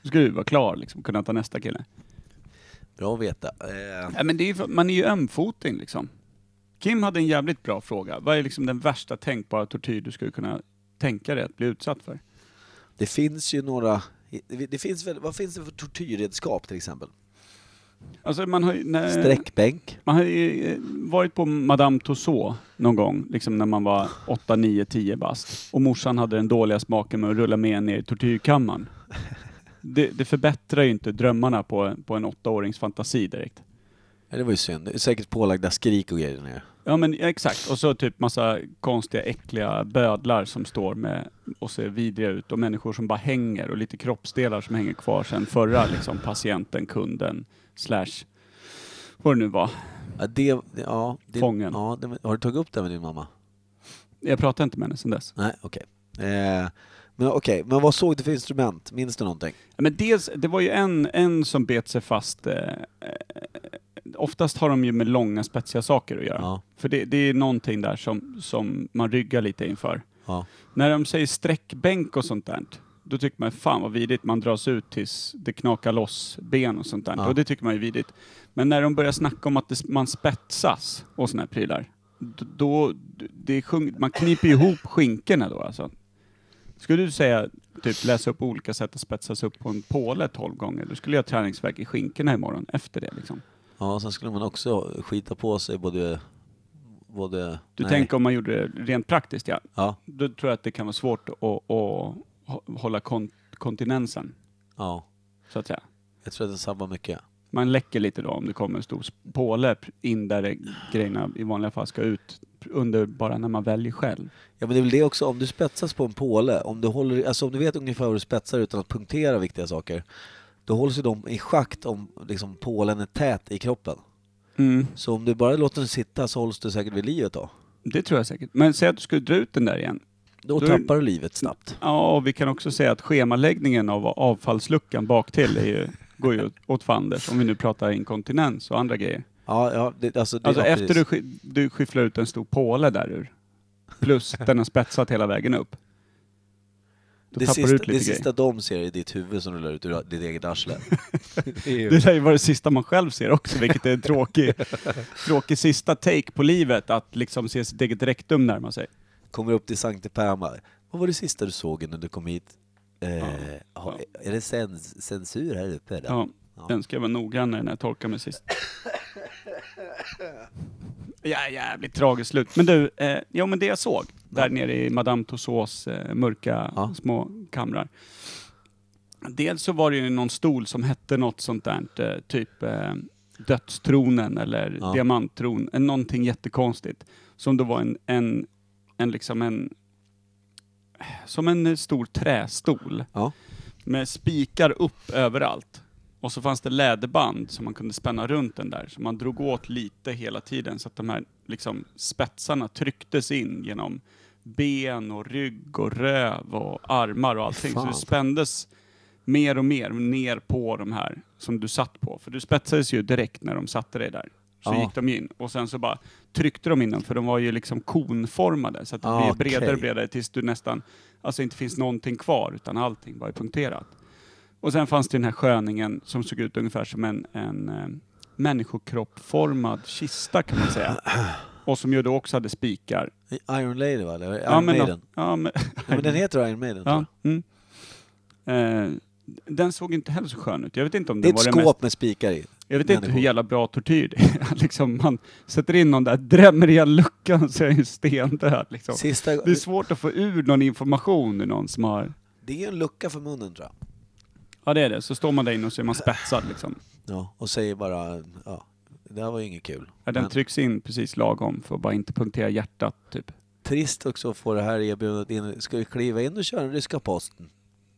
Du skulle du vara klar liksom, kunna ta nästa kille. Bra att veta. Eh, Ja, men det är ju, man är ju ömfoting liksom. Kim hade en jävligt bra fråga. Vad är liksom den värsta tänkbara tortyr du skulle kunna tänka dig att bli utsatt för? det finns ju några Det, finns väl, vad finns det för tortyrredskap till exempel? Alltså man har ju, när, Sträckbänk? Man har ju eh, varit på Madame Tussauds någon gång, liksom när man var 8, 9, 10 bast. Och morsan hade den dåliga smaken med att rulla med ner i tortyrkammaren. Det, det förbättrar ju inte drömmarna på, på en åttaårings fantasi direkt. Ja, det var ju synd. Det är säkert pålagda skrik och grejer där nere. Ja men exakt, och så typ massa konstiga äckliga bödlar som står med och ser vidriga ut och människor som bara hänger och lite kroppsdelar som hänger kvar sen förra liksom patienten, kunden, slash vad det nu var. Ja, det, ja, det, Fången. Ja, det, har du tagit upp det med din mamma? Jag pratade inte med henne sen dess. Nej, okej. Eh, men okej, men vad såg du för instrument? Minns du någonting? Ja, Men dels, det var ju en, en som bet sig fast. Eh, oftast har de ju med långa spetsiga saker att göra. Ja. För det, det är någonting där som, som man ryggar lite inför. Ja. När de säger sträckbänk och sånt där, då tycker man fan vad vidrigt man dras ut tills det knakar loss ben och sånt där. Ja. Och det tycker man är vidrigt. Men när de börjar snacka om att det, man spetsas och såna här prylar, då, det är sjung, man kniper ihop skinkorna då alltså. Skulle du säga, typ läsa upp olika sätt att spetsas upp på en påle 12 gånger, då skulle jag ha träningsvärk i skinkorna imorgon efter det liksom. Ja, sen skulle man också skita på sig både... både Du nej. tänker om man gjorde det rent praktiskt ja. Ja. Då tror jag att det kan vara svårt att, att hå- hålla kon, kontinensen, Ja, så att säga. jag tror att den sabbar mycket. Man läcker lite då om det kommer en stor påle in där det, grejerna i vanliga fall ska ut under bara när man väljer själv. Ja men det är väl det också, om du spetsas på en påle, om du, håller, alltså om du vet ungefär hur du spetsar utan att punktera viktiga saker, då hålls ju de i schakt om liksom, pålen är tät i kroppen. Mm. Så om du bara låter den sitta så hålls du säkert vid livet då. Det tror jag säkert. Men säg att du skulle dra ut den där igen. Då, Då- tappar du livet snabbt. Ja, och vi kan också säga att schemaläggningen av avfallsluckan bak till är ju, går ju åt fanders, om vi nu pratar inkontinens och andra grejer. Ja, ja, det, alltså, det, Alltså ja, efter du, du skyfflar ut en stor påle där ur, plus den har spetsat hela vägen upp. Då det sista, du ut lite det sista de ser är ditt huvud som rullar ut ur ditt eget arsle. det är ju- Det lär ju vara det sista man själv ser också, vilket är en tråkig, tråkig sista take på livet, att liksom se sitt eget rektum närma sig. Kommer upp till Sankte Perma. Vad var det sista du såg när du kom hit? Eh, ja, Är det cens censur här uppe? Eller? Ja, den ska jag vara noggrannare när jag torkar mig sist. Ja, jävligt tragiskt slut. Men du, eh, ja men det jag såg där nere i Madame Tussauds eh, mörka små kamrar. Dels så var det ju någon stol som hette något sånt där, eh, typ eh, Dödstronen eller Ja. Diamanttron, eh, någonting jättekonstigt. Som då var en, en, en liksom en, som en eh, stor trästol. Ja. Med spikar upp överallt. Och så fanns det läderband som man kunde spänna runt den där. Så man drog åt lite hela tiden så att de här liksom, spetsarna trycktes in genom ben och rygg och röv och armar och allting. Så Fan. det spändes mer och mer ner på de här som du satt på. För du spetsades ju direkt när de satte dig där. Så Ja. gick de in och sen så bara tryckte de in dem för de var ju liksom konformade. Så att det Ah, blev bredare och bredare tills du nästan, alltså inte finns någonting kvar utan allting var ju punkterat. Och sen fanns det den här sköningen som såg ut ungefär som en, en eh, människokroppformad kista kan man säga. Och som ju då också hade spikar. Iron Lady va? Eller Iron Ja, men, Maiden? ja, men, Ja, men den heter Iron Maiden ja, mm. eh, Den såg inte heller så skön ut. Jag vet inte om Det är den ett var det skåp mest... med spikar i. Jag vet inte hur jävla bra tortyr det är. liksom man sätter in någon där, drämmer igen luckan så är den ju stendöd. Liksom. Sista, Det är svårt att få ur någon information ur någon som har... det är en lucka för munnen tror jag. Ja det är det. Så står man där inne och så är man spetsad liksom. Ja, och säger bara, ja, det här var ju inget kul. Ja, den Men trycks in precis lagom för att bara inte punktera hjärtat typ. trist också att få det här erbjudandet in. Ska vi kliva in och köra den ryska posten?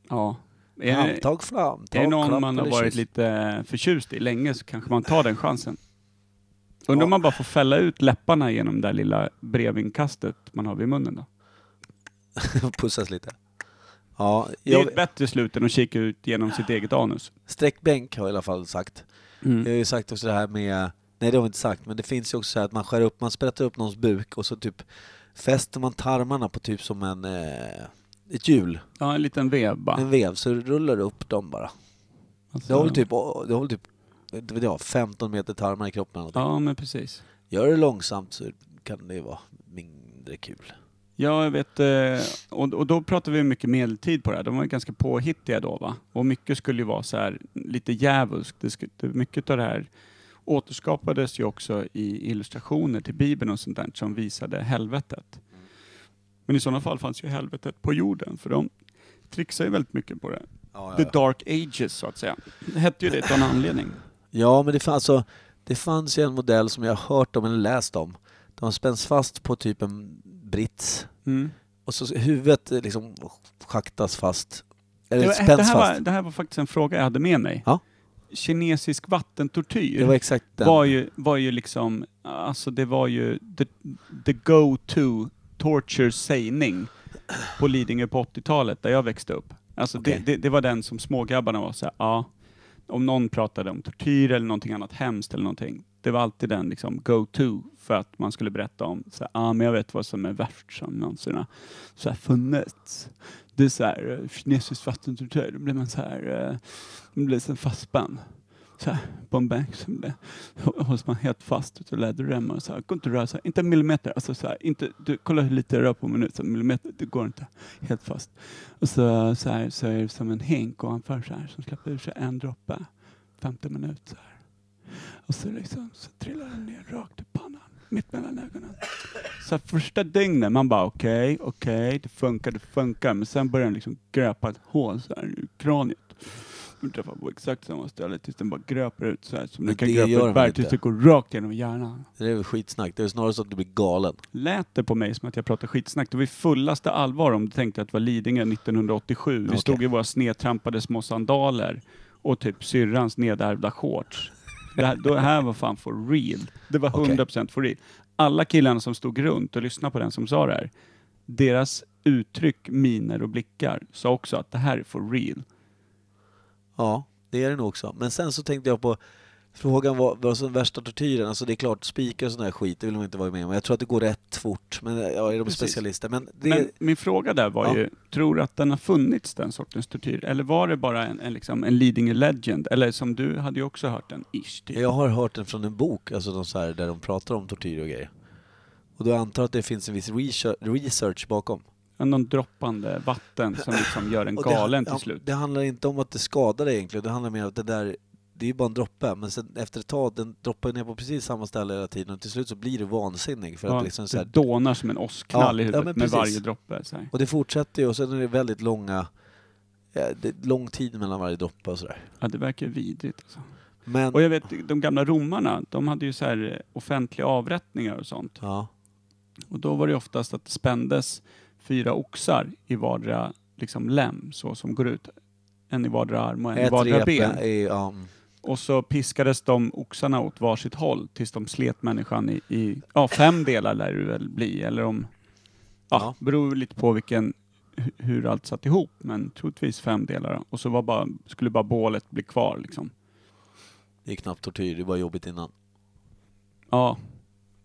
Ja. Är, Handtag, flamtag, är det någon klapp man har eller varit kyss? lite förtjust i länge så kanske man tar den chansen. Undrar om man bara får fälla ut läpparna genom det där lilla brevinkastet man har vid munnen då. Pussas lite. Ja, Det är jag, ett bättre slut än att kika ut genom sitt eget anus. sträckbänk har jag i alla fall sagt. Mm. Jag har ju sagt också det här med, nej det har vi inte sagt, men det finns ju också så här att man skär upp, man sprättar upp någons buk och så typ fäster man tarmarna på typ som en, eh, ett hjul, Ja, en liten vev bara. en vev, så rullar du upp dem bara. Alltså, Det har väl typ, det väl typ, inte vet jag, 15 meter tarmar i kroppen eller. Ja, men precis. Gör det långsamt så kan det vara mindre kul. Ja, jag vet. eh, Och, då pratar vi mycket medeltid på det här. De var ju ganska påhittiga då va? Och mycket skulle ju vara så här lite djävulskt. Mycket av det här återskapades ju också i illustrationer till Bibeln och sånt där som visade helvetet. Men i sådana fall fanns ju helvetet på jorden för de trixar ju väldigt mycket på det. Ja, ja, The ja. Dark Ages så att säga. Det hette ju det av en anledning. Ja, men det fanns, alltså, det fanns ju en modell som jag har hört om eller läst om. De spänns fast på typ en brits. Mm. Och så huvudet eh, liksom schaktas fast. Eller Det, var, spänns det, här fast. var, det här var faktiskt en fråga jag hade med mig. Ja. Kinesisk vattentortyr Det var exakt den. var ju, var ju liksom, alltså det var ju the, the go-to torture sägning på Lidingö på 80-talet där jag växte upp. Alltså Okej. det, det, det var den som smågrabbarna var såhär, ja, om någon pratade om tortyr eller någonting annat hemskt eller någonting. Det var alltid den liksom go-to för att man skulle berätta om, så här, ah, men jag vet vad som är värst som någonsin har så här, funnits. Det är såhär, här, eh, kinesiskt vattentortyr, då blir man såhär, här, eh, man blir så fastspänd. Så här, på en bänk så det, hålls man helt fast utav läderremmar och så här, går inte att röra sig, inte en millimeter. Alltså så här, inte, du, kolla hur lite jag rör på en minut, så en millimeter, det går inte. Helt fast. Och så, så, här, så är det som en hink ovanför så här, som släpper ur sig en droppe, 50 minuter. Och så, liksom, så trillar den ner rakt i pannan, mitt mellan ögonen. Så första dygnet, man bara okej, okej, det funkar, det funkar. Men sen börjar den liksom gröpa ett hål så här i kraniet. Du träffar på exakt samma ställe tills den bara gröper ut så här som den kan gröpa ett den berg tills det går rakt genom hjärnan. Det är väl skitsnack. Det är snarare så att du blir galen. Lät det på mig som att jag pratade skitsnack? Det var i fullaste allvar om du tänkte att det var Lidingö 1987. Vi Okej. stod i våra snedtrampade små sandaler och typ syrrans nedärvda shorts. Det här, då här var fan for real. Det var Okej. 100% for real. Alla killarna som stod runt och lyssnade på den som sa det här, deras uttryck, miner och blickar sa också att det här är for real. Ja, det är det nog också. Men sen så tänkte jag på Frågan var vad som är värsta tortyren. Alltså det är klart, spikar och sån där skit, det vill man inte vara med om. Jag tror att det går rätt fort. Men ja, är de Precis. specialister? Men det Men min fråga där var Ja. ju, tror du att den har funnits den sortens tortyr? Eller var det bara en, en, liksom, en Lidingö legend? Eller som du hade ju också hört den, ish. Typ. Jag har hört den från en bok, alltså de så här, där de pratar om tortyr och grejer. Och då antar jag att det finns en viss research, bakom. Någon droppande vatten som liksom gör en det- galen till slut. Det handlar inte om att det skadar dig egentligen, det handlar mer om att det där det är ju bara en droppe, men sen efter ett tag, den droppar ner på precis samma ställe hela tiden och till slut så blir du vansinnig. För Ja, att liksom så här, det dånar som en åskknall Ja, i ja, huvudet men med varje droppe. Och det fortsätter ju och sen är det väldigt långa, ja, det lång tid mellan varje droppe och sådär. Ja, det verkar vidrigt. Alltså. Men, Och jag vet, de gamla romarna, de hade ju så här eh, offentliga avrättningar och sånt. ja, Och då var det oftast att det spändes fyra oxar i vardera liksom, lem, så som går ut. En i vardera arm och en i ett vardera rep ben. är, ja, mm. Och så piskades de oxarna åt varsitt håll tills de slet människan i, i ja, fem delar lär det väl bli. Eller om, ja, Ja. beror lite på vilken, hu- hur allt satt ihop. Men troligtvis fem delar. Och så bara, skulle bara bålet bli kvar liksom. det är knappt tortyr, det var jobbigt innan. Ja,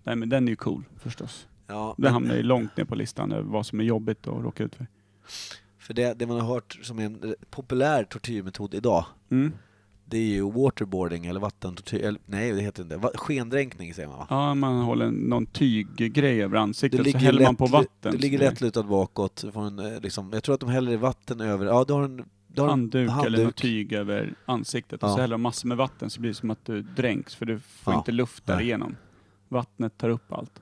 nej men den är ju cool förstås. Ja, Det men- hamnar ju långt ner på listan över vad som är jobbigt att råka ut för. För det, det man har hört som är en populär tortyrmetod idag, Mm. Det är ju waterboarding eller vattentortyr, eller nej det heter inte, Va- skendränkning säger man va? Ja, man håller någon tyggrej över ansiktet så häller man på lätt- vatten. Så ligger det- lättlutad bakåt, får en, eh, liksom, jag tror att de häller vatten över, ja du har en, du har en handduk, eller något handduk. tyg över ansiktet och Ja. så häller de massor med vatten så blir det som att du dränks för du får Ja. inte luft där Nej. igenom. Vattnet tar upp allt.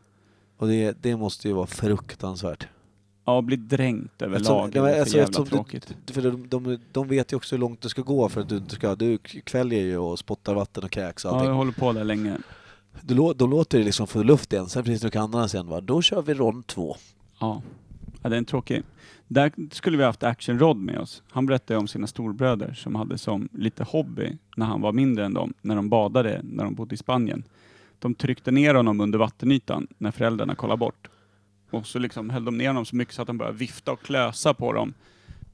Och det, det måste ju vara fruktansvärt. Ja, bli dränkt överlag Eftersom- är nej, för alltså, jävla tråkigt. Du, för de, de, de vet ju också hur långt du ska gå för att du inte ska, du kväljer ju och spottar vatten och kräks och Ja, jag håller på där länge. Du, de låter dig liksom få luft igen, sen precis när du kan andas igen va, då kör vi rond två. Ja. ja, det är en tråkig. Där skulle vi haft Action Rod med oss. Han berättade om sina storbröder som hade som lite hobby när han var mindre än dem, när de badade, när de bodde i Spanien. De tryckte ner honom under vattenytan när föräldrarna kollade bort. Och så liksom höll de ner honom så mycket så att de började vifta och klösa på dem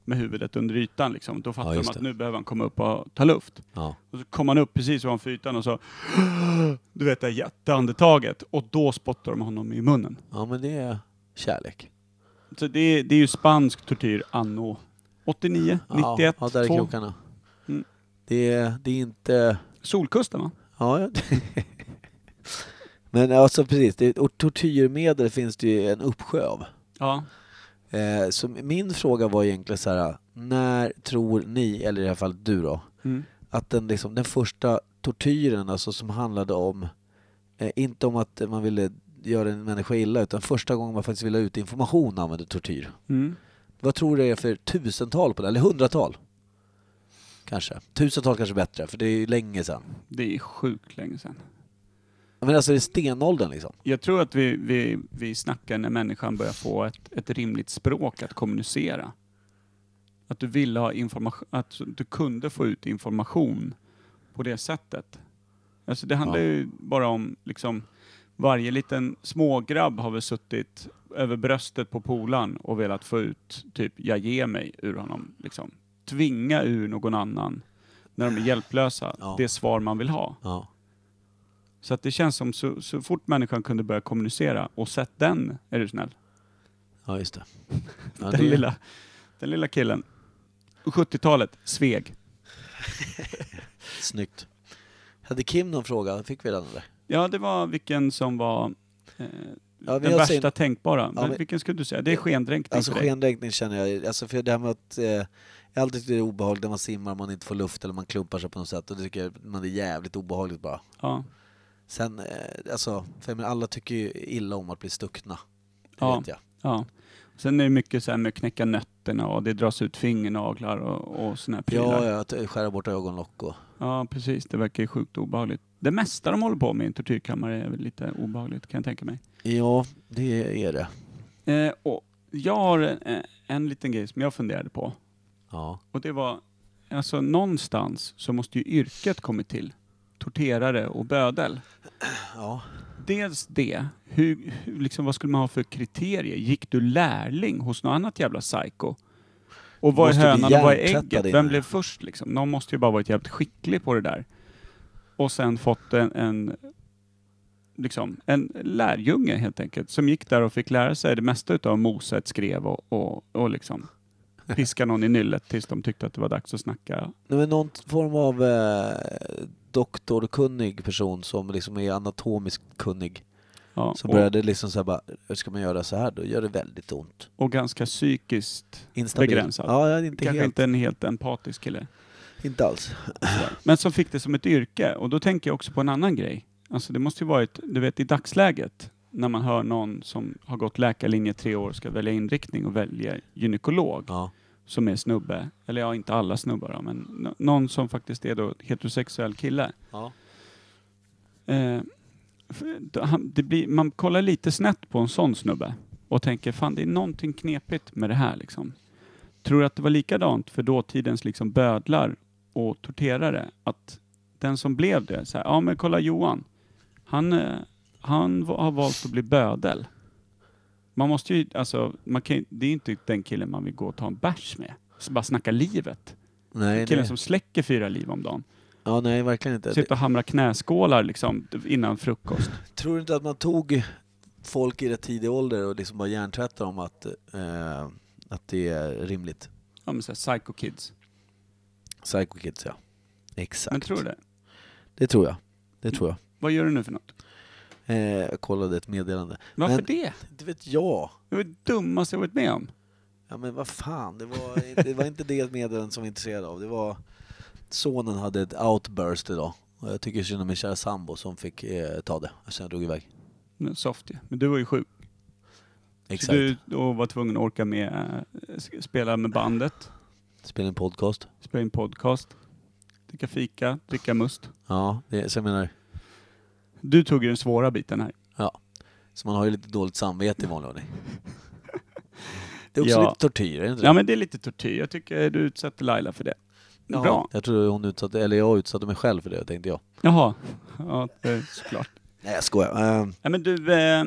med huvudet under ytan. Liksom. Då fattade de just att det. nu behöver han komma upp och ta luft. Ja. Och så kom han upp precis ovanför ytan och så du vet det jätteandetaget och då spottar de honom i munnen. ja, men det är kärlek. Så det är, det är ju spansk tortyr anno 89, Ja, 91, ja, där är 2. krokarna. Mm. Det, är, det är inte... Solkusten va? Ja, ja. Men alltså precis, det, och tortyrmedel finns det ju en uppsjö av. Ja. Eh, så min fråga var egentligen så här: när tror ni, eller i det här fallet du då, Mm. att den, liksom, den första tortyren alltså, som handlade om, eh, inte om att man ville göra en människa illa, utan första gången man faktiskt ville ha ut information använde tortyr. Mm. Vad tror du det är för tusental på det, eller hundratal? Kanske. Tusental kanske bättre, för det är ju länge sedan. Det är sjukt länge sedan. Men alltså det är stenåldern liksom. Jag tror att vi, vi, vi snackar när människan börjar få ett, ett rimligt språk att kommunicera. Att du ville ha information, att du kunde få ut information på det sättet. Alltså det handlar Ja. ju bara om liksom varje liten smågrabb har väl suttit över bröstet på polan och velat få ut typ jag ger mig ur honom. Liksom. Tvinga ur någon annan när de är hjälplösa Ja. det svar man vill ha. Ja. Så att det känns som så, så fort människan kunde börja kommunicera och sett den, är du snäll. Ja, just det. Ja, den, det- lilla, den lilla killen. 70-talet, Sveg. Snyggt. Hade Kim någon fråga? Fick vi den eller? Ja, det var vilken som var eh, Ja, vi den värsta sin- tänkbara. Ja, Men men- vilken skulle du säga? Det är skendränkning Alltså skendränkning känner jag, alltså för det här med att eh, jag alltid tyckt det är obehagligt när man simmar, man inte får luft eller man klumpar sig på något sätt och det tycker jag man är jävligt obehagligt bara. Ja. Sen, eh, alltså, för alla tycker ju illa om att bli stuckna. Det Ja. vet jag. ja. Sen är det mycket så här med att knäcka nötterna och det dras ut fingernaglar och, och såna här prylar. Ja, ja, att skära bort ögonlock och... Ja, precis. Det verkar ju sjukt obehagligt. Det mesta de håller på med i en tortyrkammare är väl lite obehagligt kan jag tänka mig. Ja, det är det. Eh, och jag har en, en liten grej som jag funderade på. Ja. Och det var, alltså någonstans så måste ju yrket kommit till. Torterare och bödel. Ja. Dels det, hur, hur, liksom, vad skulle man ha för kriterier? Gick du lärling hos något annat jävla psycho? Och vad är Måste hönan och vad är ägget? Vem blev först liksom? Någon måste ju bara varit jävligt skicklig på det där. Och sen fått en, en liksom, en lärjunge helt enkelt, som gick där och fick lära sig det mesta utav Moset skrev och, och, och liksom piska någon i nyllet tills de tyckte att det var dags att snacka. Nej, men någon form av eh, doktorkunnig person som liksom är anatomiskt kunnig. Ja, Så och- började liksom så här bara, hur ska man göra så här då? Gör det väldigt ont. Och ganska psykiskt Instabil. begränsad. Ja, ja, inte Kanske helt. inte en helt empatisk kille. Inte alls. Men som fick det som ett yrke. Och då tänker jag också på en annan grej. Alltså det måste ju varit, du vet i dagsläget, när man hör någon som har gått läkarlinje tre år ska välja inriktning och välja gynekolog. Som är snubbe. Eller ja, inte alla snubbar då, men nå- någon som faktiskt är då heterosexuell kille. Ja. Eh, han, det blir, man kollar lite snett på en sån snubbe och tänker fan det är någonting knepigt med det här liksom. Tror att det var likadant för dåtidens liksom bödlar och torterare? Att den som blev det, så här, ja men kolla Johan, han, eh, han har valt att bli bödel. Man måste ju, alltså, man kan, det är inte den killen man vill gå och ta en bärs med. Så bara snacka livet. Nej, killen nej. som släcker fyra liv om dagen. Ja, nej, verkligen inte. Sitter och hamrar knäskålar liksom innan frukost. Tror du inte att man tog folk i rätt tidig ålder och liksom bara hjärntvättade dem att, eh, att det är rimligt? Ja men såhär psycho kids. Psycho Kids, ja. Exakt. Men tror du det? Det tror jag. Det tror jag. Vad gör du nu för något? Eh, jag kollade ett meddelande. Varför Men- det? Det vet jag. Det var det dummaste jag varit med om. Ja men vad fan, det var, det var inte det meddelandet som jag var intresserad av. Det var sonen hade ett outburst idag. Och jag tycker synd om min kära sambo som fick eh, ta det. Sen drog iväg. Men Soft ju. Men du var ju sjuk. Exakt. Så du då var tvungen att orka med eh, spela med bandet, Spela en podcast. spela in podcast, dricka fika, dricka must. Ja, det, så jag menar, Du tog ju den svåra biten här. ja. Så man har ju lite dåligt samvete i vanlig ordning. Det är också Ja. lite tortyr, är det inte det? Ja men det är lite tortyr. Jag tycker du utsätter Laila för det. Ja, Bra. Jag tror hon utsatte, eller jag utsatte mig själv för det, tänkte jag. Jaha. Ja, såklart. Nej jag skojar. Eh, Ja, men du, eh,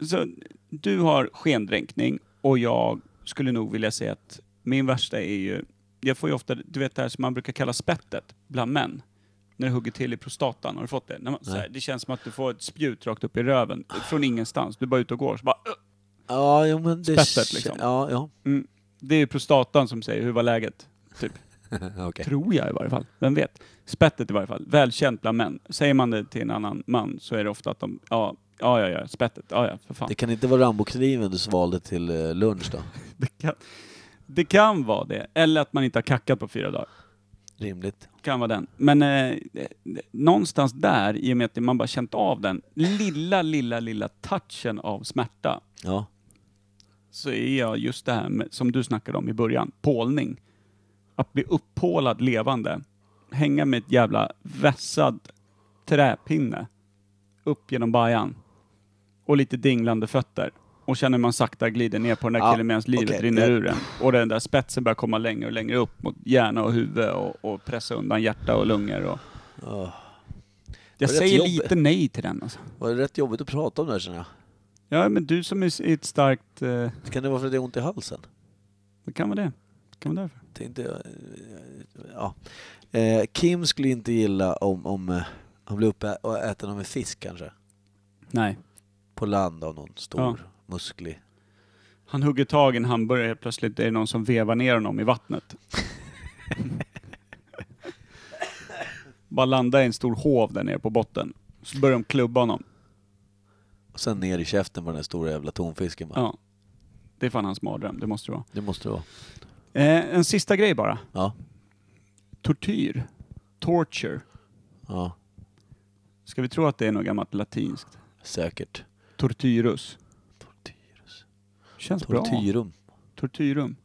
så, du har skendränkning och jag skulle nog vilja säga att min värsta är ju, jag får ju ofta, du vet det här som man brukar kalla spettet bland män. När det hugger till i prostatan, har du fått det? Man, här, det känns som att du får ett spjut rakt upp i röven, från ingenstans. Du är bara ute och går, så bara ja, jo men det... Spettet liksom. Ja, ja. mm. Det är ju prostatan som säger, hur var läget? Typ. Okej. Tror jag i varje fall. Vem vet? Spettet i varje fall. Välkänt bland män. Säger man det till en annan man så är det ofta att de, ja, Ja, ja, ja. Spettet. Ja, ja, för fan. Det kan inte vara Rambokniven du svalde till eh, lunch då? Det kan, det kan vara det. Eller att man inte har kackat på fyra dagar. Rimligt. Kan vara den. Men eh, någonstans där, i och med att man bara känt av den lilla, lilla, lilla touchen av smärta, Ja. så är jag just det här med, som du snackade om i början, pålning. Att bli uppålad levande. Hänga med ett jävla vässad träpinne upp genom bajan. Och lite dinglande fötter. Och känner man sakta glider ner på den där Ja, killen medan livet okej. rinner ur en. Och den där spetsen börjar komma längre och längre upp mot hjärna och huvud och, och pressa undan hjärta och lungor. Och... Oh. Jag säger lite nej till den alltså. Var det rätt jobbigt att prata om det här känner jag? Ja, men du som är ett starkt... Eh, Kan det vara för att det är ont i halsen? det kan vara det. Det kan vara därför. Tänkte jag, ja. Eh, Kim skulle inte gilla om, om eh, han blev uppe och äten av en fisk kanske. Nej. På land av någon stor, Ja. Musklig. Han hugger tag i en hamburgare, helt plötsligt är det någon som vevar ner honom i vattnet. Bara landa i en stor hov där nere på botten. Så börjar de klubba honom. Och sen ner i käften på den där stora jävla tonfisken bara. Ja. Det är fan hans mardröm, det måste det vara. Det måste det vara. Eh, en sista grej bara. Ja. Tortyr. Torture. Ja, Ska vi tro att det är något gammalt latinskt? säkert. Tortyrus. Känns bra. Tortyrum. Tortyrum.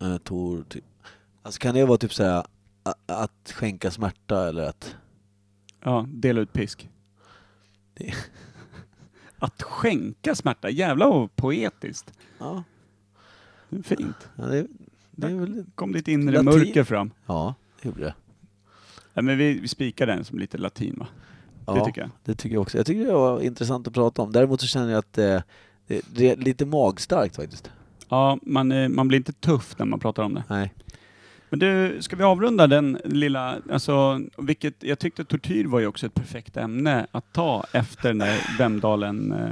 Eh, torty... Alltså kan det vara typ såhär att skänka smärta eller att... Ja, dela ut pisk. Det- Att skänka smärta, jävla vad poetiskt. Ja, Det är fint. ja det, det är väl... kom ditt inre Latin. mörker fram. Ja, det gjorde det. Ja, men vi, vi spikar den som lite latin va? Ja, Det tycker jag. Det tycker jag också. Jag tycker det var intressant att prata om. Däremot så känner jag att eh, det, det är lite magstarkt faktiskt. Ja, man, eh, man blir inte tuff när man pratar om det. Nej. Men du, ska vi avrunda den lilla, alltså, vilket, jag tyckte tortyr var ju också ett perfekt ämne att ta efter den där Vemdalen, eh,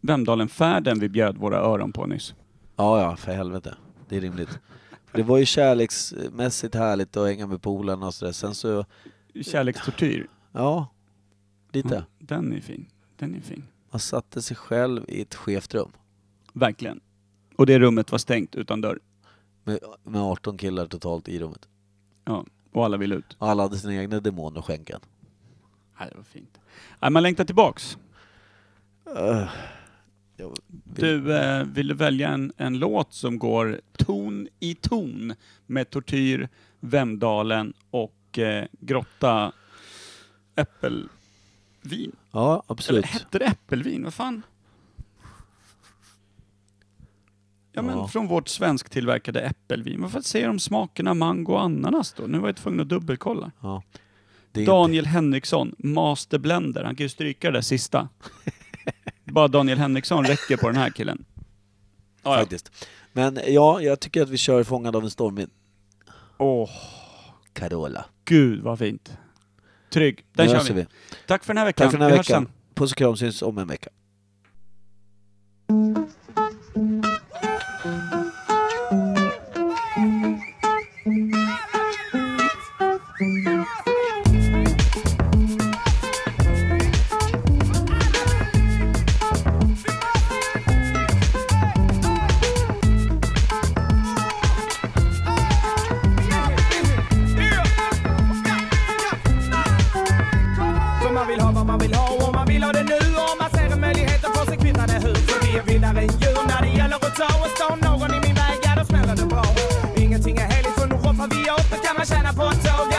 Vemdalen-färden vi bjöd våra öron på nyss. Ja, ja, för helvete. Det är rimligt. Det var ju kärleksmässigt härligt att hänga med polarna och sådär. Sen så, Kärlekstortyr. ja, lite. Ja, den är fin. Den är fin. Man satte sig själv i ett skevt rum. Verkligen. Och det rummet var stängt utan dörr. Med, med 18 killar totalt i rummet. Ja, och alla ville ut. Alla hade sina egna demoner att skänka. Nej, det var fint. Nej, man längtar tillbaks. Uh, jag vill, Du, eh, vill du välja en, en låt som går ton i ton med Tortyr, Vemdalen och eh, Grotta Äppelvin? ja, absolut. Eller hette det äppelvin? Vad fan? Ja, men Ja. från vårt svensktillverkade äppelvin. Vad fan säger de smakerna mango och ananas då? Nu var jag tvungen att dubbelkolla. Ja. Daniel Henriksson, Master Blender. Han kan ju stryka det där sista. Bara Daniel Henriksson räcker på den här killen. Ja, ja. Faktiskt. Men ja, jag tycker att vi kör Fångad av en storm. Åh, Carola. gud vad fint. Trygg. Den kör vi. vi. Tack för den här veckan. Tack för den här vi veckan. Puss och kram, syns om en vecka. Djur när det gäller att ta och stå någon i min väg, ja då smäller det bra Ingenting är heligt för nu roffar vi upp det kan man tjäna på ett tåg,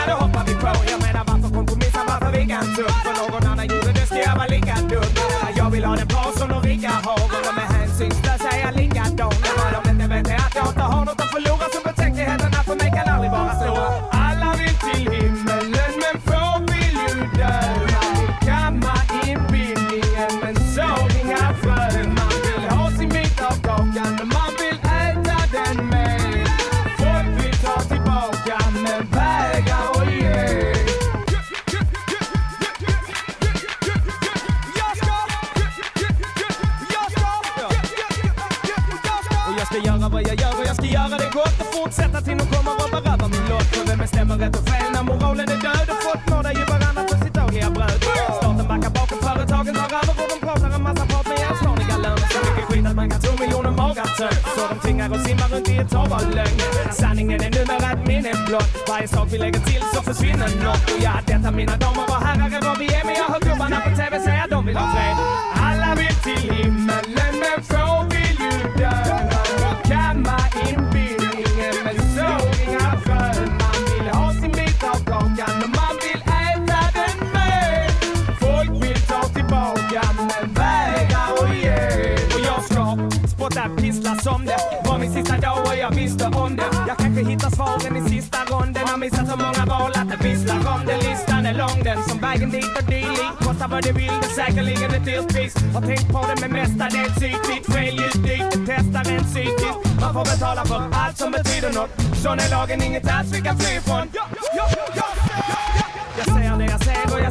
simmar runt i ett hav av lögn Sanningen är numera ett minne blott. Varje sak vi lägger till så försvinner nåt Och ja, detta mina damer och herrar är vad vi är. Men jag hör gubbarna på TV säga de vill ha fred. Alla vill till himmelen men få vill ju dö. Kamma inbillningen men så inga frön Man vill ha sin bit av kakan och man vill äta den med. Folk vill ta tillbaka men vägra och ge. Och jag ska spotta pissla som det. Vägen dit och dylikt, Kostar vad det vill, det är säkerligen ett dyrt pris Har tänkt på det men mestadels ytligt Fel ljud dyrt, det testar en psykiskt Man får betala för allt som betyder något. Sån är lagen, inget alls vi kan fly ifrån jag ser det jag ser